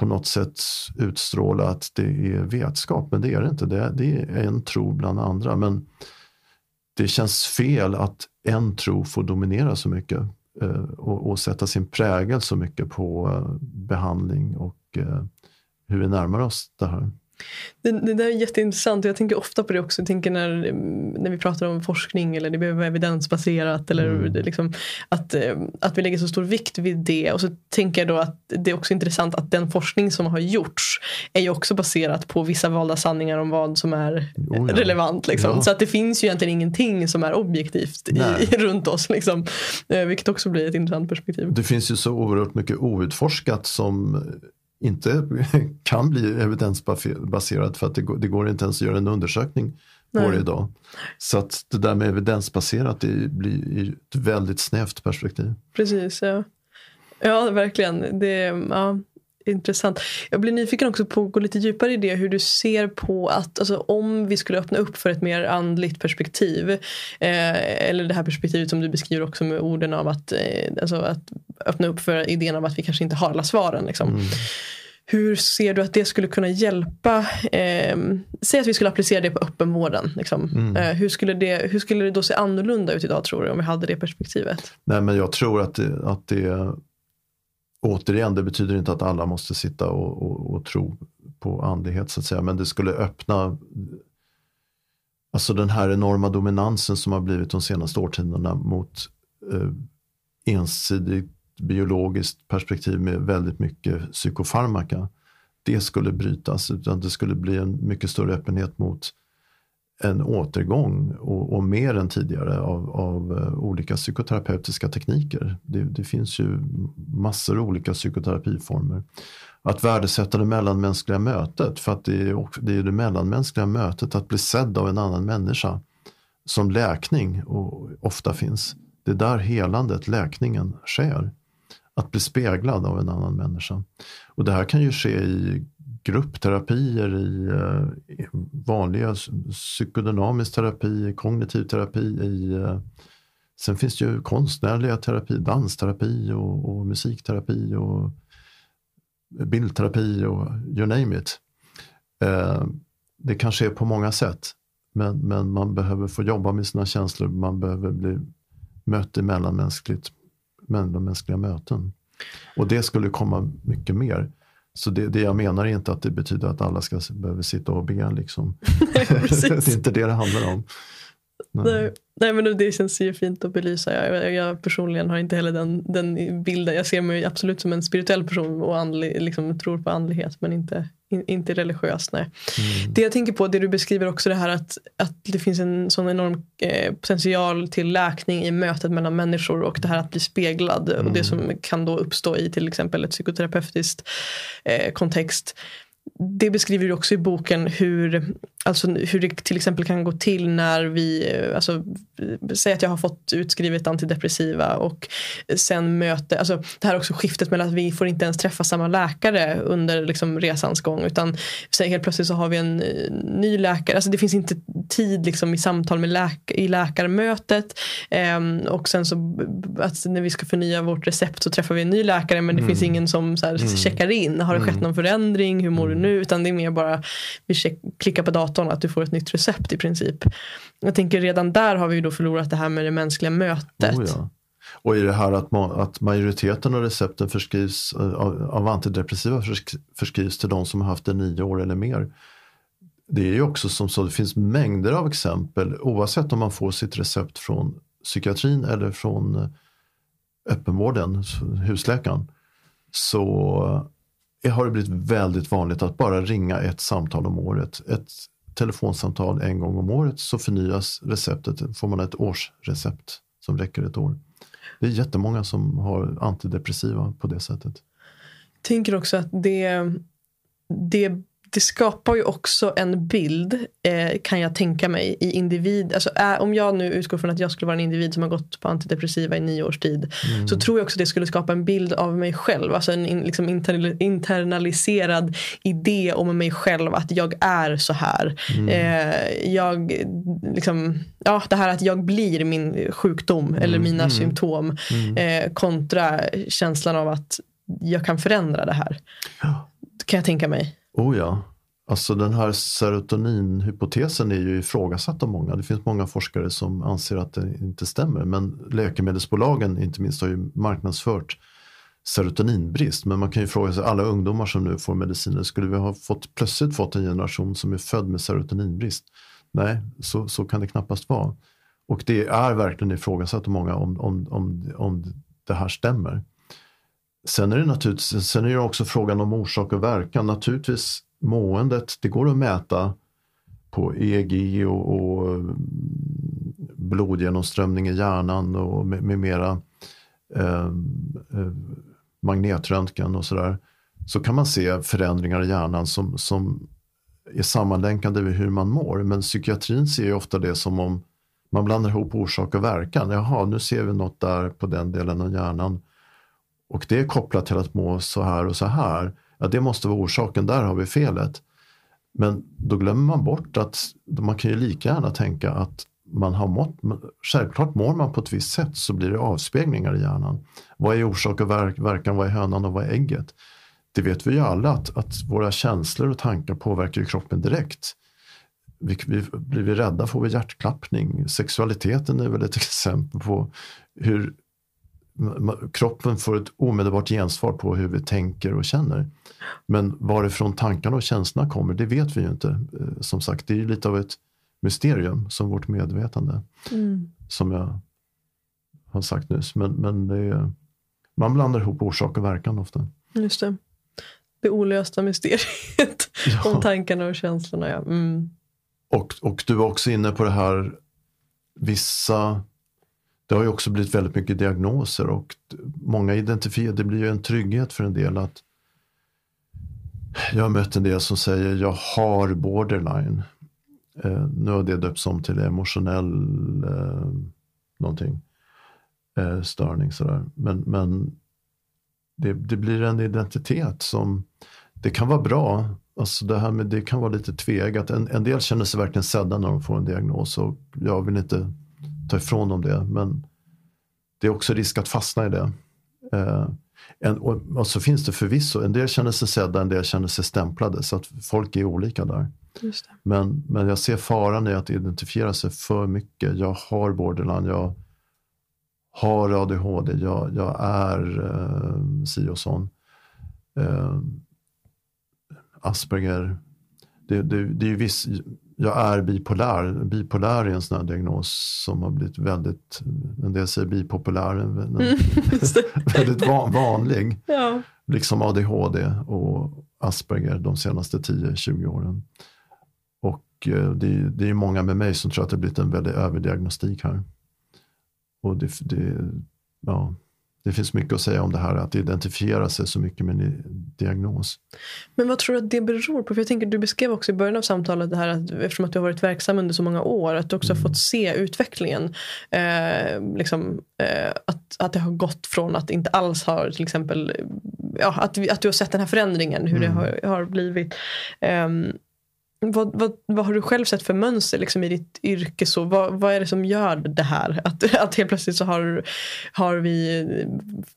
på något sätt utstråla att det är vetskap, men det är det inte. Det är, det är en tro bland andra. Men det känns fel att en tro får dominera så mycket eh, och, och, sätta sin prägel så mycket på eh, behandling och eh, hur vi närmar oss det här. Det, det, där är jätteintressant jag tänker ofta på det också. Jag tänker när, när vi pratar om forskning eller det behöver vara evidensbaserat eller mm. liksom, att, eh, att vi lägger så stor vikt vid det. Och så tänker jag då att det är också intressant att den forskning som har gjorts är ju också baserat på vissa valda sanningar om vad som är oh ja. relevant. Liksom. Ja. Så att det finns ju egentligen ingenting som är objektivt i, [laughs] runt oss. Liksom. Eh, vilket också blir ett intressant perspektiv. Det finns ju så oerhört mycket outforskat som inte [laughs] kan bli evidensbaserat för att det går, det går inte ens att göra en undersökning Nej. på det idag. Så att det där med evidensbaserat det blir ett väldigt snävt perspektiv. Precis, ja. Ja, verkligen. Det, ja, intressant. Jag blir nyfiken också på att gå lite djupare i det. Hur du ser på att alltså, om vi skulle öppna upp för ett mer andligt perspektiv. Eh, eller det här perspektivet som du beskriver också med orden av att, eh, alltså, att öppna upp för idén av att vi kanske inte har alla svaren. Liksom. Mm. Hur ser du att det skulle kunna hjälpa? Eh, säg att vi skulle applicera det på öppenvården. Liksom. Mm. Eh, hur, skulle det, hur skulle det då se annorlunda ut idag tror du om vi hade det perspektivet? Nej, men jag tror att det, att det återigen, det betyder inte att alla måste sitta och, och, och, tro på andlighet så att säga, men det skulle öppna Alltså den här enorma dominansen som har blivit de senaste årtiondena mot eh, ensidigt biologiskt perspektiv med väldigt mycket psykofarmaka. Det skulle brytas, utan det skulle bli en mycket större öppenhet mot en återgång och, och, mer än tidigare av, av eh, olika psykoterapeutiska tekniker. Det, det, finns ju massor av olika psykoterapiformer. Att värdesätta det mellanmänskliga mötet, för att det är, det är det mellanmänskliga mötet, att bli sedd av en annan människa som läkning och ofta finns. Det är där helandet, läkningen, sker. Att bli speglad av en annan människa. Och det här kan ju ske i gruppterapier, i eh, vanliga psykodynamisk terapi, kognitiv terapi. I, eh, sen finns det ju konstnärliga terapi, dansterapi och, och musikterapi och bildterapi och you name it. Eh, det kan ske på många sätt. Men, men man behöver få jobba med sina känslor. Man behöver bli mött i mellanmänskligt, mellanmänskliga möten. Och det skulle komma mycket mer. Så det, det jag menar är inte att det betyder att alla ska behöva sitta och be. Liksom. [laughs] [laughs] det är inte det det handlar om. Nej. Nej, men det känns ju fint att belysa. Jag, jag personligen har inte heller den, den bilden. Jag ser mig absolut som en spirituell person och andlig, liksom, tror på andlighet men inte, in, inte religiös. Nej. Mm. Det jag tänker på, det du beskriver också det här att, att det finns en sån enorm eh, potential till läkning i mötet mellan människor och det här att bli speglad mm. och det som kan då uppstå i till exempel ett psykoterapeutiskt eh, kontext det beskriver du också i boken hur, alltså hur det till exempel kan gå till när vi, alltså, säg att jag har fått utskrivet antidepressiva och sen möter, alltså det här också skiftet mellan att vi får inte ens träffa samma läkare under liksom, resans gång utan helt plötsligt så har vi en eh, ny läkare, alltså det finns inte tid liksom, i samtal med läk i läkarmötet um, och sen så att när vi ska förnya vårt recept så träffar vi en ny läkare men det mm. finns ingen som så här, mm. checkar in, har det skett mm. någon förändring, hur mår du nu? Utan det är mer bara vi klickar på datorn att du får ett nytt recept i princip. Jag tänker redan där har vi då förlorat det här med det mänskliga mötet. Oh ja. Och i det här att, att majoriteten av recepten förskrivs eh, av, av antidepressiva förskrivs till de som har haft det nio år eller mer. Det är ju också som så, det finns mängder av exempel oavsett om man får sitt recept från psykiatrin eller från eh, öppenvården, husläkaren. Så eh, har det blivit väldigt vanligt att bara ringa ett samtal om året. Ett telefonsamtal en gång om året så förnyas receptet. får man ett årsrecept som räcker ett år. Det är jättemånga som har antidepressiva på det sättet. Jag tänker också att det, det det skapar ju också en bild, eh, kan jag tänka mig, i individ. Alltså, äh, om jag nu utgår från att jag skulle vara en individ som har gått på antidepressiva i nio års tid. Mm. Så tror jag också att det skulle skapa en bild av mig själv. Alltså en in, liksom inter, internaliserad idé om mig själv. Att jag är så här. Mm. Eh, jag, liksom, ja, det här att jag blir min sjukdom mm. eller mina mm. symptom. Mm. Eh, kontra känslan av att jag kan förändra det här. Kan jag tänka mig. Oh ja. Alltså den här serotoninhypotesen är ju ifrågasatt av många. Det finns många forskare som anser att det inte stämmer. Men läkemedelsbolagen inte minst har ju marknadsfört serotoninbrist. Men man kan ju fråga sig, alla ungdomar som nu får mediciner, skulle vi ha fått, plötsligt fått en generation som är född med serotoninbrist? Nej, så, så kan det knappast vara. Och det är verkligen ifrågasatt av många om, om, om, om det här stämmer. Sen är det naturligtvis sen är det också frågan om orsak och verkan. Naturligtvis måendet, det går att mäta på EEG och, och mm, blodgenomströmning i hjärnan och med, med mera eh, eh, magnetröntgen och sådär. Så kan man se förändringar i hjärnan som, som är sammanlänkade med hur man mår. Men psykiatrin ser ju ofta det som om man blandar ihop orsak och verkan. Jaha, nu ser vi något där på den delen av hjärnan och det är kopplat till att må så här och så här. Ja, det måste vara orsaken, där har vi felet. Men då glömmer man bort att man kan ju lika gärna tänka att man har mått, självklart mår man på ett visst sätt så blir det avspeglingar i hjärnan. Vad är orsak och verk, verkan, vad är hönan och vad är ägget? Det vet vi ju alla att, att våra känslor och tankar påverkar kroppen direkt. Vi, vi, blir vi rädda får vi hjärtklappning. Sexualiteten är väl ett [laughs] exempel på hur kroppen får ett omedelbart gensvar på hur vi tänker och känner. Men varifrån tankarna och känslorna kommer, det vet vi ju inte. Eh, som sagt, det är lite av ett mysterium som vårt medvetande. Mm. Som jag har sagt nyss. Men, men är, man blandar ihop orsak och verkan ofta. Just det. Det olösta mysteriet [laughs] ja. om tankarna och känslorna. Ja. Mm. och, och du var också inne på det här, vissa, det har ju också blivit väldigt mycket diagnoser och många identifierar, det blir ju en trygghet för en del att jag har mött en del som säger jag har borderline. Eh, nu har det döpts om till emotionell eh, någonting, eh, störning sådär. Men, men det, det blir en identitet som, det kan vara bra Alltså det här med det kan vara lite tvegat. En, en del känner sig verkligen sedda när de får en diagnos och jag vill inte ta ifrån dem det. Men det är också risk att fastna i det. Eh, en, och, och, så finns det förvisso, en del känner sig sedda, en del känner sig stämplade. Så att folk är olika där. Men, men jag ser faran i att identifiera sig för mycket. Jag har borderline, jag har ADHD, jag, jag är eh, si och sån. Eh, Asperger. Det, det, det är viss, jag är bipolär. Bipolär är en sån här diagnos som har blivit väldigt, en del säger bipopulär, mm, [laughs] väldigt van, vanlig. Ja. Liksom ADHD och Asperger de senaste 10-20 åren. Och eh, det, det är många med mig som tror att det har blivit en väldig överdiagnostik här. Och det, det, ja, det finns mycket att säga om det här att identifiera sig så mycket med en diagnos. Men vad tror du att det beror på? För jag tänker, du beskrev också i början av samtalet det här att eftersom att du har varit verksam under så många år att du också mm. har fått se utvecklingen. Eh, liksom, eh, att, att det har gått från att inte alls har till exempel ja, att, att du har sett den här förändringen hur mm. det har, har blivit. Eh, vad, vad, vad har du själv sett för mönster liksom, i ditt yrke? Så, vad, vad är det som gör det här? [laughs] Att, att helt plötsligt så har, har vi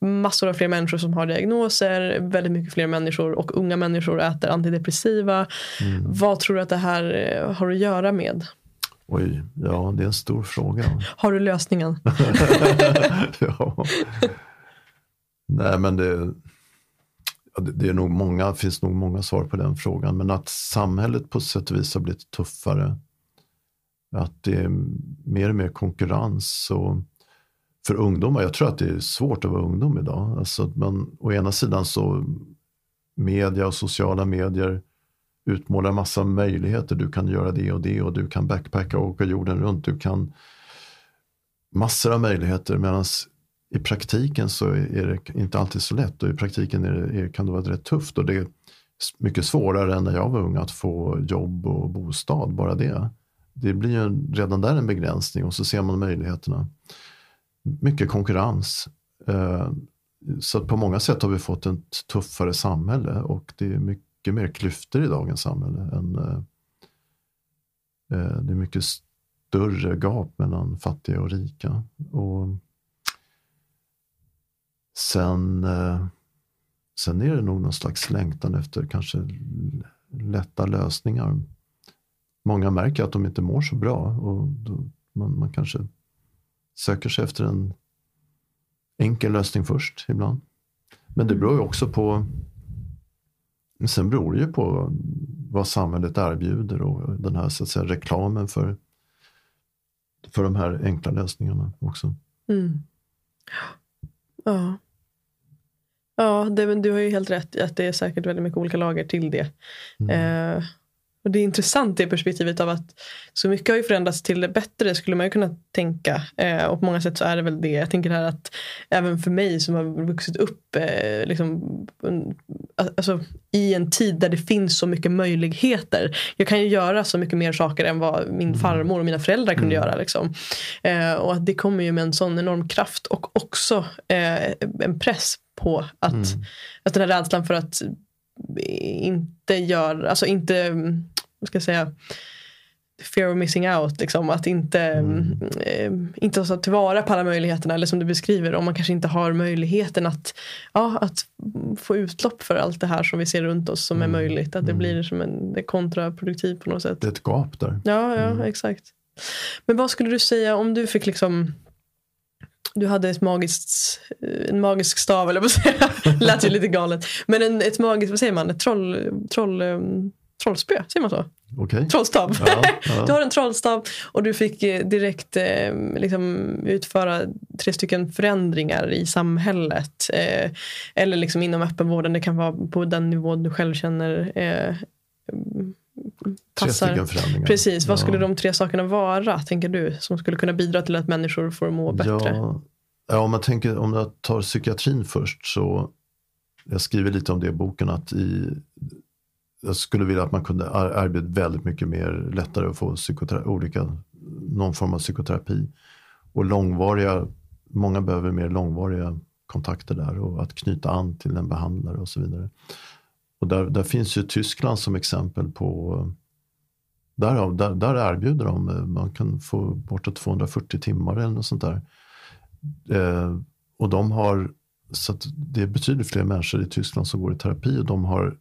massor av fler människor som har diagnoser. Väldigt mycket fler människor och unga människor äter antidepressiva. Mm. Vad tror du att det här eh, har att göra med? Oj, ja det är en stor fråga. [laughs] Har du lösningen? [laughs] ja. Nej men det det är nog många, finns nog många svar på den frågan. Men att samhället på sätt och vis har blivit tuffare. Att det är mer och mer konkurrens. Och för ungdomar, jag tror att det är svårt att vara ungdom idag. Alltså man, å ena sidan så media och sociala medier utmålar massa möjligheter. Du kan göra det och det och du kan backpacka och åka jorden runt. Du kan massor av möjligheter. Medan i praktiken så är det inte alltid så lätt och i praktiken är det, kan det vara rätt tufft och det är mycket svårare än när jag var ung att få jobb och bostad, bara det. Det blir ju redan där en begränsning och så ser man möjligheterna. Mycket konkurrens. Eh, så på många sätt har vi fått ett tuffare samhälle och det är mycket mer klyftor i dagens samhälle. Än, eh, eh, det är mycket större gap mellan fattiga och rika. Och Sen, eh, sen är det nog någon slags längtan efter kanske lätta lösningar. Många märker att de inte mår så bra och man, man kanske söker sig efter en enkel lösning först ibland. Men det beror ju också på Sen beror det ju på vad samhället erbjuder och den här så att säga, reklamen för, för de här enkla lösningarna också. Mm. Ja. Ja, det, du har ju helt rätt i att det är säkert väldigt mycket olika lager till det. Mm. Eh, och Det är intressant det perspektivet av att så mycket har ju förändrats till det bättre skulle man ju kunna tänka. Eh, och på många sätt så är det väl det. Jag tänker här att även för mig som har vuxit upp eh, liksom, alltså, i en tid där det finns så mycket möjligheter. Jag kan ju göra så mycket mer saker än vad min mm. farmor och mina föräldrar kunde mm. göra. Liksom. Eh, och att det kommer ju med en sån enorm kraft och också eh, en press på att, mm. att den här rädslan för att inte göra, alltså inte, vad ska jag säga, fear of missing out. Liksom, att inte, mm. eh, inte ta tillvara på alla möjligheterna. Eller som du beskriver, om man kanske inte har möjligheten att, ja, att få utlopp för allt det här som vi ser runt oss som mm. är möjligt. Att det mm. blir som en, det kontraproduktivt på något sätt. Det är ett gap där. Ja, ja mm. exakt. Men vad skulle du säga om du fick liksom du hade ett magiskt, en magisk stav eller vad säga. [laughs] Lät ju lite galet. Men en, ett magiskt, vad säger man, ett troll, troll, um, trollspö, säger man så? Okay. Trollstav. Ja, ja. [laughs] du har en trollstav och du fick eh, direkt eh, liksom, utföra tre stycken förändringar i samhället. Eh, eller liksom inom öppenvården, det kan vara på den nivå du själv känner eh, passar. förändringar. Precis, vad Ja. skulle de tre sakerna vara, tänker du, som skulle kunna bidra till att människor får må bättre? Ja, ja, om man tänker, om jag tar psykiatrin först så, jag skriver lite om det i boken att i, jag skulle vilja att man kunde ar- arbeta väldigt mycket mer lättare att få olika, någon form av psykoterapi. Och långvariga, många behöver mer långvariga kontakter där och att knyta an till en behandlare och så vidare. Och där, där finns ju Tyskland som exempel på Där, där, där erbjuder de, eh, man kan få bortåt 240 timmar eller något sånt där. Eh, och de har, så att det är betydligt fler människor i Tyskland som går i terapi och de har,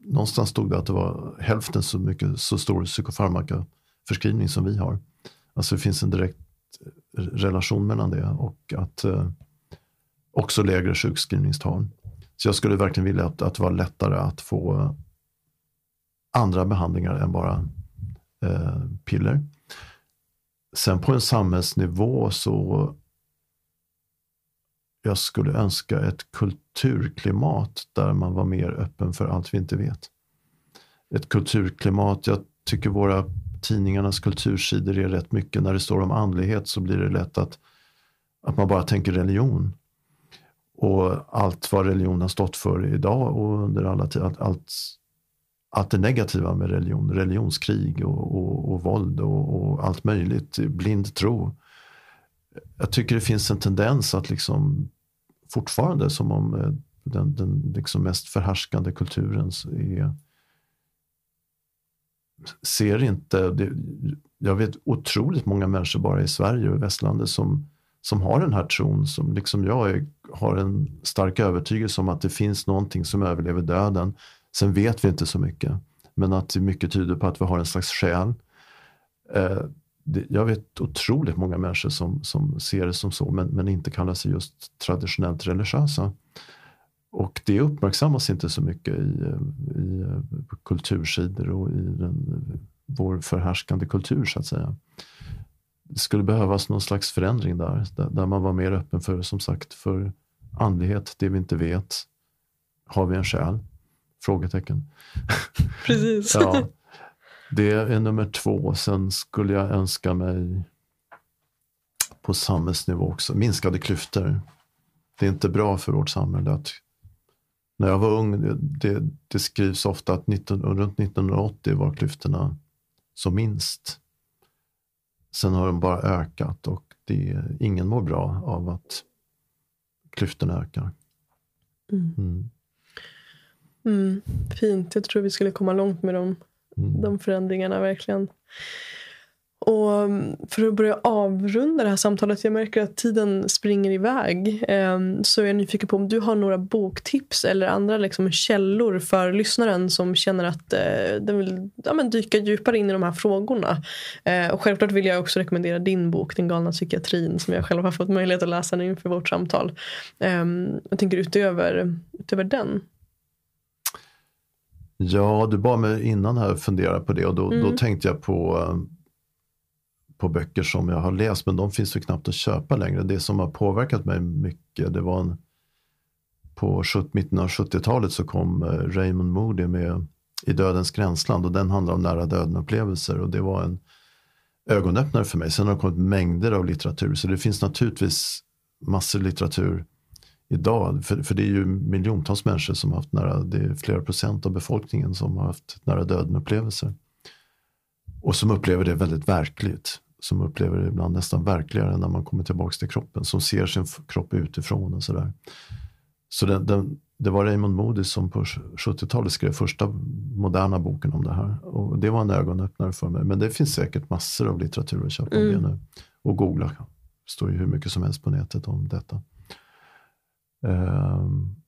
någonstans stod det att det var hälften så mycket, så stor psykofarmakaförskrivning som vi har. Alltså det finns en direkt eh, relation mellan det och att eh, också lägre sjukskrivningstal. Så jag skulle verkligen vilja att, att det var lättare att få eh, andra behandlingar än bara eh, piller. Sen på en samhällsnivå så jag skulle önska ett kulturklimat där man var mer öppen för allt vi inte vet. Ett kulturklimat, jag tycker våra tidningarnas kultursidor är rätt mycket, när det står om andlighet så blir det lätt att, att man bara tänker religion. Och allt vad religion har stått för idag och under alla tider, allt, allt, allt det negativa med religion, religionskrig och, och, och våld och, och allt möjligt, blind tro. Jag tycker det finns en tendens att liksom fortfarande som om eh, den, den liksom mest förhärskande kulturen är ser inte, det, jag vet otroligt många människor bara i Sverige och i västlandet som, som har den här tron, som liksom jag är, har en stark övertygelse om att det finns någonting som överlever döden. Sen vet vi inte så mycket, men att mycket tyder på att vi har en slags själ. Eh, det, jag vet otroligt många människor som, som ser det som så, men, men inte kallar sig just traditionellt religiösa. Och det uppmärksammas inte så mycket i, eh, i eh, kultursidor och i den, vår förhärskande kultur så att säga. Det skulle behövas någon slags förändring där, där, man var mer öppen för, som sagt, för andlighet, det vi inte vet. Har vi en själ? Frågetecken. [laughs] Precis. ja, det är nummer två. Sen skulle jag önska mig på samhällsnivå också, minskade klyftor. Det är inte bra för vårt samhälle att när jag var ung, det, det, det skrivs ofta att 19, runt 1980 var klyftorna som minst. Sen har de bara ökat och det, ingen mår bra av att klyftorna ökar. Mm. Mm. Mm, fint, jag tror vi skulle komma långt med dem, Mm. de förändringarna verkligen. Och för att börja avrunda det här samtalet, jag märker att tiden springer iväg. ehm, Så är jag nyfiken på om du har några boktips eller andra liksom källor för lyssnaren som känner att eh, den vill ja, men dyka djupare in i de här frågorna. Eh, Och självklart vill jag också rekommendera din bok, Den galna psykiatrin, som jag själv har fått möjlighet att läsa nu inför vårt samtal. Ehm, Jag tänker utöver, utöver den. Ja, du bad mig innan här fundera på det och då, Mm. då tänkte jag på, eh, på böcker som jag har läst men de finns ju knappt att köpa längre. Det som har påverkat mig mycket det var en, på 70, mitten av 70-talet så kom eh, Raymond Moody med I dödens gränsland och den handlar om nära döden-upplevelser och det var en ögonöppnare för mig. Sen har det kommit mängder av litteratur så det finns naturligtvis massor litteratur idag. För, för det är ju miljontals människor som har haft nära, det är flera procent av befolkningen som har haft nära döden upplevelser. Och som upplever det väldigt verkligt. Som upplever det ibland nästan verkligare när man kommer tillbaka till kroppen. Som ser sin kropp utifrån och sådär. Så den, den, det var Raymond Moody som på 70-talet skrev första moderna boken om det här. Och det var en ögonöppnare för mig. Men det finns säkert massor av litteratur att köpa om Mm. det nu. Och googla. Det står ju hur mycket som helst på nätet om detta. Vill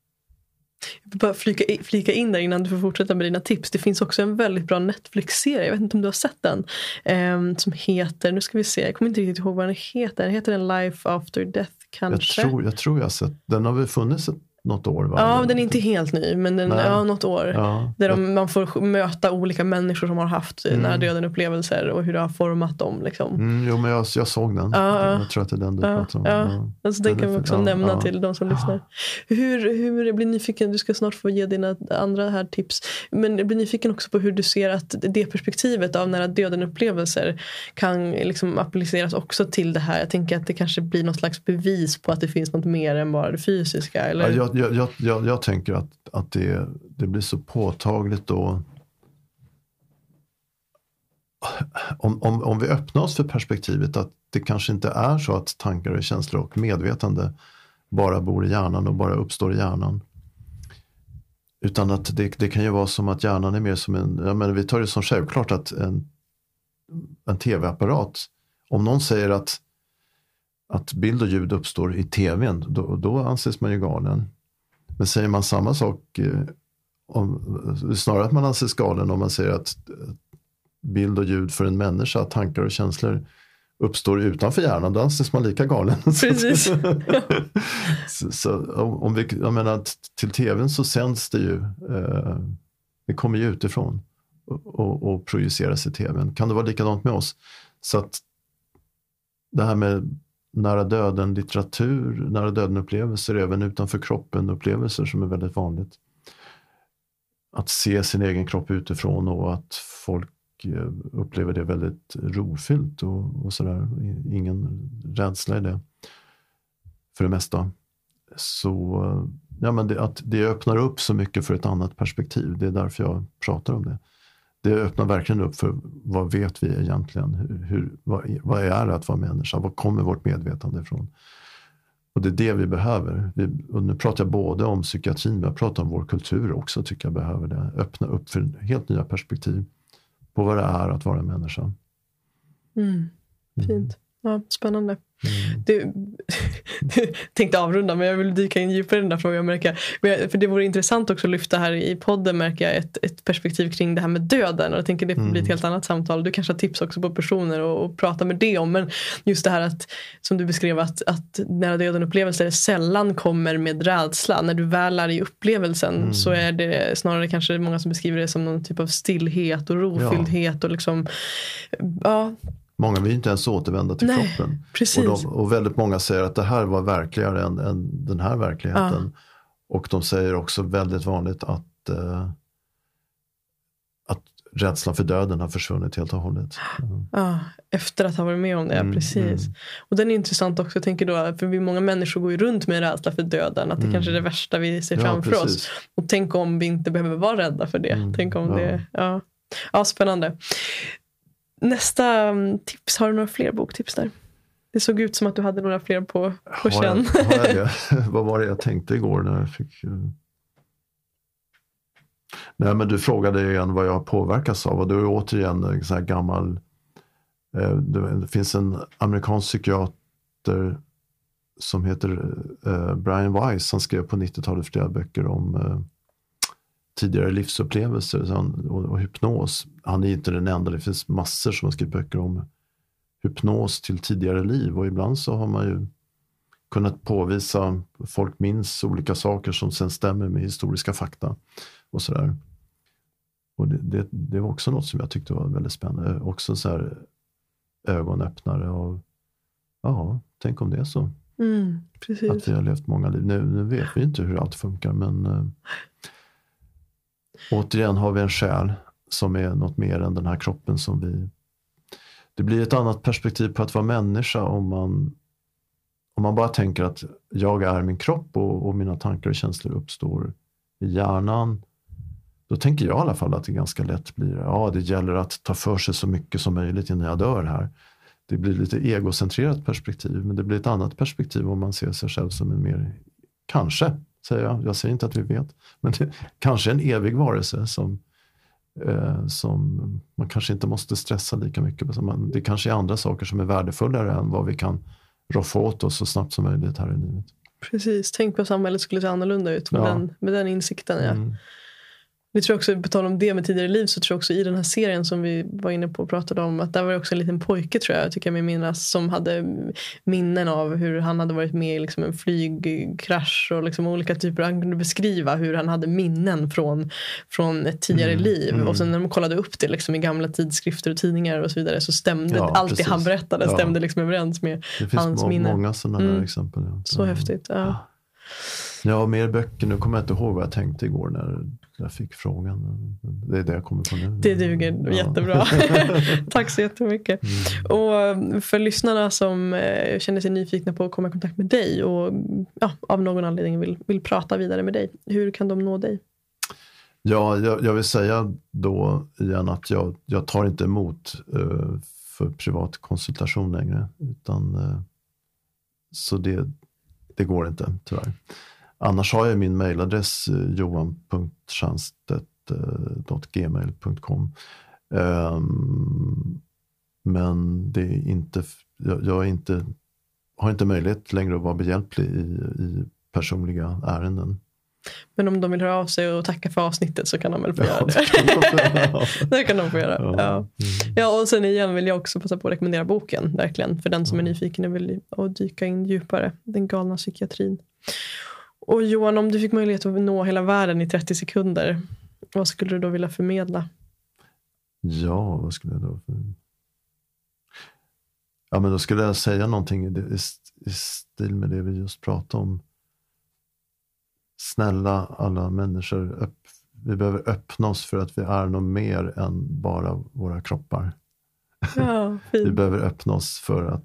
bara flika, flika in där innan du får fortsätta med dina tips. Det finns också en väldigt bra Netflix-serie, jag vet inte om du har sett den. ehm, som heter, nu ska vi se, jag kommer inte riktigt ihåg vad den heter. Den heter en Life After Death jag, kanske? tror, jag tror jag har sett, den har väl funnits ett något år. Va? Ja, den är inte helt ny, men den, Nej. ja, något år. Ja. Där de, man får möta olika människor som har haft Mm. nära döden upplevelser och hur det har format dem. Liksom. Mm, jo, men jag, jag såg den. Ja, ja. Jag tror att det är den du Ja, pratar om. ja. Alltså, den Den kan vi också nämna till de som lyssnar. Hur, hur, jag blir nyfiken, du ska snart få ge dina andra här tips. Men jag blir nyfiken också på hur du ser att det perspektivet av nära döden upplevelser kan liksom appliceras också till det här. Jag tänker att det kanske blir något slags bevis på att det finns något mer än bara det fysiska. Eller? Jag, jag, jag, jag, jag tänker att, att det, det blir så påtagligt då. Om, om, om vi öppnar oss för perspektivet att det kanske inte är så att tankar och känslor och medvetande bara bor i hjärnan och bara uppstår i hjärnan. Utan att det, det kan ju vara som att hjärnan är mer som en, jag menar, vi tar det som självklart att en, en tv-apparat, om någon säger att, att bild och ljud uppstår i tvn, då, då anses man ju galen. Men säger man samma sak, eh, om, snarare att man anses galen om man säger att eh, bild och ljud för en människa, tankar och känslor uppstår utanför hjärnan, då anses man lika galen. [laughs] Precis. [laughs] så, så, om vi, jag menar, att till tvn så sänds det ju, eh, det kommer ju utifrån och, och, och projiceras i tvn. Kan det vara likadant med oss? Så att det här med nära döden litteratur, nära döden upplevelser, även utanför kroppen upplevelser som är väldigt vanligt. Att se sin egen kropp utifrån och att folk eh, upplever det väldigt rofyllt och, och sådär. Ingen rädsla i det. För det mesta. Så eh, ja, men det, att det öppnar upp så mycket för ett annat perspektiv. Det är därför jag pratar om det. Det öppnar verkligen upp för vad vet vi egentligen? Hur, hur, vad, vad är det att vara människa? Var kommer vårt medvetande ifrån? Och det är det vi behöver. Vi, nu pratar jag både om psykiatrin, men jag pratar om vår kultur också, tycker jag behöver det. Öppna upp för helt nya perspektiv på vad det är att vara människa. Mm, fint. Ja, spännande. Mm. Du, [laughs] tänkte avrunda men jag vill dyka in djupare i den där frågan. Märker jag. För det vore intressant också att lyfta här i podden märker jag ett, ett perspektiv kring det här med döden. Och jag tänker det får bli ett Mm. helt annat samtal. Du kanske har tips också på personer och, och prata med det om. Men just det här att som du beskrev att, att nära döden upplevelser sällan kommer med rädsla. När du väl är i upplevelsen Mm. så är det snarare kanske många som beskriver det som någon typ av stillhet och rofylldhet. Och liksom, ja, Många vill inte ens återvända till Nej, kroppen. precis. Och, de, och väldigt många säger att det här var verkligare än, än den här verkligheten. Och de säger också väldigt vanligt att, eh, att rädslan för döden har försvunnit helt och hållet. Mm. Ja, efter att ha varit med om det, Mm, precis. mm. Och den är intressant också, jag tänker då, för vi många människor går ju runt med rädsla för döden, att det Mm. kanske är det värsta vi ser Ja, framför oss. precis. Och tänk om vi inte behöver vara rädda för det. Mm, Tänk om ja. det, ja. ja, spännande. Nästa mm, tips, har du några fler boktips där? Det såg ut som att du hade några fler på, på känn. [laughs] Vad var det jag tänkte igår när jag fick... eh, Nej, men du frågade igen vad jag påverkas av och då är det återigen en sån här gammal... eh, Det finns en amerikansk psykiater som heter eh, Brian Weiss. Han skrev på 90-talet flera böcker om eh, tidigare livsupplevelser så och hypnos. Han är inte den enda, det finns massor som har skrivit böcker om hypnos till tidigare liv och ibland så har man ju kunnat påvisa, folk minns olika saker som sen stämmer med historiska fakta och sådär. Och det, det, det var också något som jag tyckte var väldigt spännande. Också så här ögonöppnare av, ja, tänk om det är så. Mm. Att vi har levt många liv. Nu, nu vet vi inte hur allt funkar men eh, återigen har vi en själ som är något mer än den här kroppen som vi... Det blir ett annat perspektiv på att vara människa om man, om man bara tänker att jag är min kropp och, och mina tankar och känslor uppstår i hjärnan. Då tänker jag i alla fall att det ganska lätt blir, ja det gäller att ta för sig så mycket som möjligt innan jag dör här. Det blir lite egocentrerat perspektiv, men det blir ett annat perspektiv om man ser sig själv som en mer, kanske, säger jag, jag säger inte att vi vet, men det, kanske en evig varelse som, som man kanske inte måste stressa lika mycket på. Man, det kanske är andra saker som är värdefullare än vad vi kan roffa åt oss så snabbt som möjligt här i livet. precis. Tänk vad samhället skulle se annorlunda ut med, Ja. den, med den insikten. Ja. Mm. Det tror jag också, på tal om det med tidigare liv, så tror jag också i den här serien som vi var inne på och pratade om, att där var det också en liten pojke tror jag, tycker jag mig minnas, som hade minnen av hur han hade varit med i liksom en flygkrasch och liksom olika typer, han kunde beskriva hur han hade minnen från, från ett tidigare Mm, liv. mm. Och sen när de kollade upp det liksom i gamla tidskrifter och tidningar och så vidare så stämde Ja, allt det han berättade Ja. stämde liksom överens med Det finns hans må- minne. många sådana Mm. exempel. Ja. Så Ja. häftigt. Ja. Ja, mer böcker. Nu kommer jag inte ihåg vad jag tänkte igår när jag fick frågan. Det är det jag kommer på nu. Det duger Ja. jättebra. [laughs] Tack så jättemycket. Mm. Och eh, för lyssnarna som eh, känner sig nyfikna på att komma i kontakt med dig och ja, av någon anledning vill, vill prata vidare med dig. Hur kan de nå dig? Ja, jag, jag vill säga då igen att jag, jag tar inte emot eh, för privat konsultation längre. Utan, eh, så det, det går inte tyvärr. Annars har jag min mejladress eh, johan.tjernstedt.gmail.com. Ehm, men det är inte, jag, är inte, har inte möjlighet längre att vara behjälplig i, i personliga ärenden. Men om de vill höra av sig och tacka för avsnittet så kan de väl få göra Ja, det. det kan de få göra. [laughs] det kan de få göra. Ja. Ja. Mm. Ja, och sen igen vill jag också passa på att rekommendera boken, verkligen, för den som är Mm. nyfiken och vill dyka in djupare. Den galna psykiatrin. Och Johan, om du fick möjlighet att nå hela världen i 30 sekunder, vad skulle du då vilja förmedla? Ja, vad skulle jag då. Ja, men då skulle jag säga någonting i, stil med det vi just pratade om. Snälla alla människor, upp, vi behöver öppna oss för att vi är något mer än bara våra kroppar. Ja, [laughs] Vi behöver öppna oss för att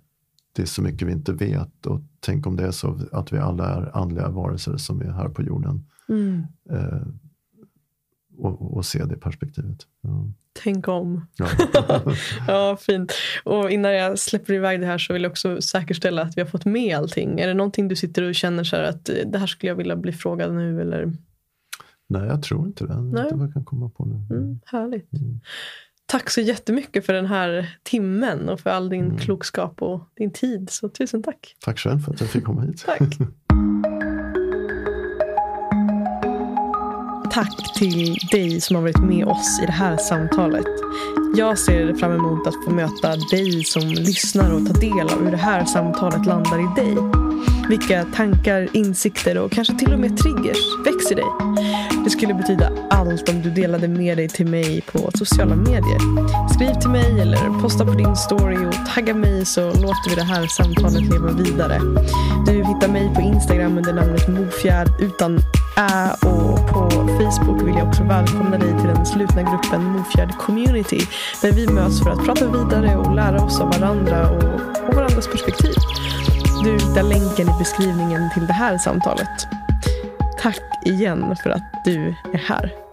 det är så mycket vi inte vet. Och tänk om det är så att vi alla är andliga varelser som är här på jorden. Mm. Eh, och, och se det perspektivet. Ja. Tänk om. Ja. [laughs] Ja, fint. Och innan jag släpper iväg det här så vill jag också säkerställa att vi har fått med allting. Är det någonting du sitter och känner så här att eh, det här skulle jag vilja bli frågad nu? Eller? Nej, jag tror inte det. Nej. inte vad jag kan komma på nu. Mm, härligt. Mm. Tack så jättemycket för den här timmen och för all din Mm. klokskap och din tid. Så tusen tack. Tack själv för att jag fick komma hit. Tack. [laughs] Tack till dig som har varit med oss i det här samtalet. Jag ser fram emot att få möta dig som lyssnar och ta del av hur det här samtalet landar i dig. Vilka tankar, insikter och kanske till och med triggers växer dig. Det skulle betyda allt om du delade med dig till mig på sociala medier. Skriv till mig eller posta på din story och tagga mig så låter vi det här samtalet leva vidare. Du hittar mig på Instagram under namnet Mofjärd utan ä och på Facebook vill jag också välkomna dig till den slutna gruppen Mofjärd Community där vi möts för att prata vidare och lära oss av varandra och, och varandras perspektiv. Du hittar länken i beskrivningen till det här samtalet. Tack igen för att du är här.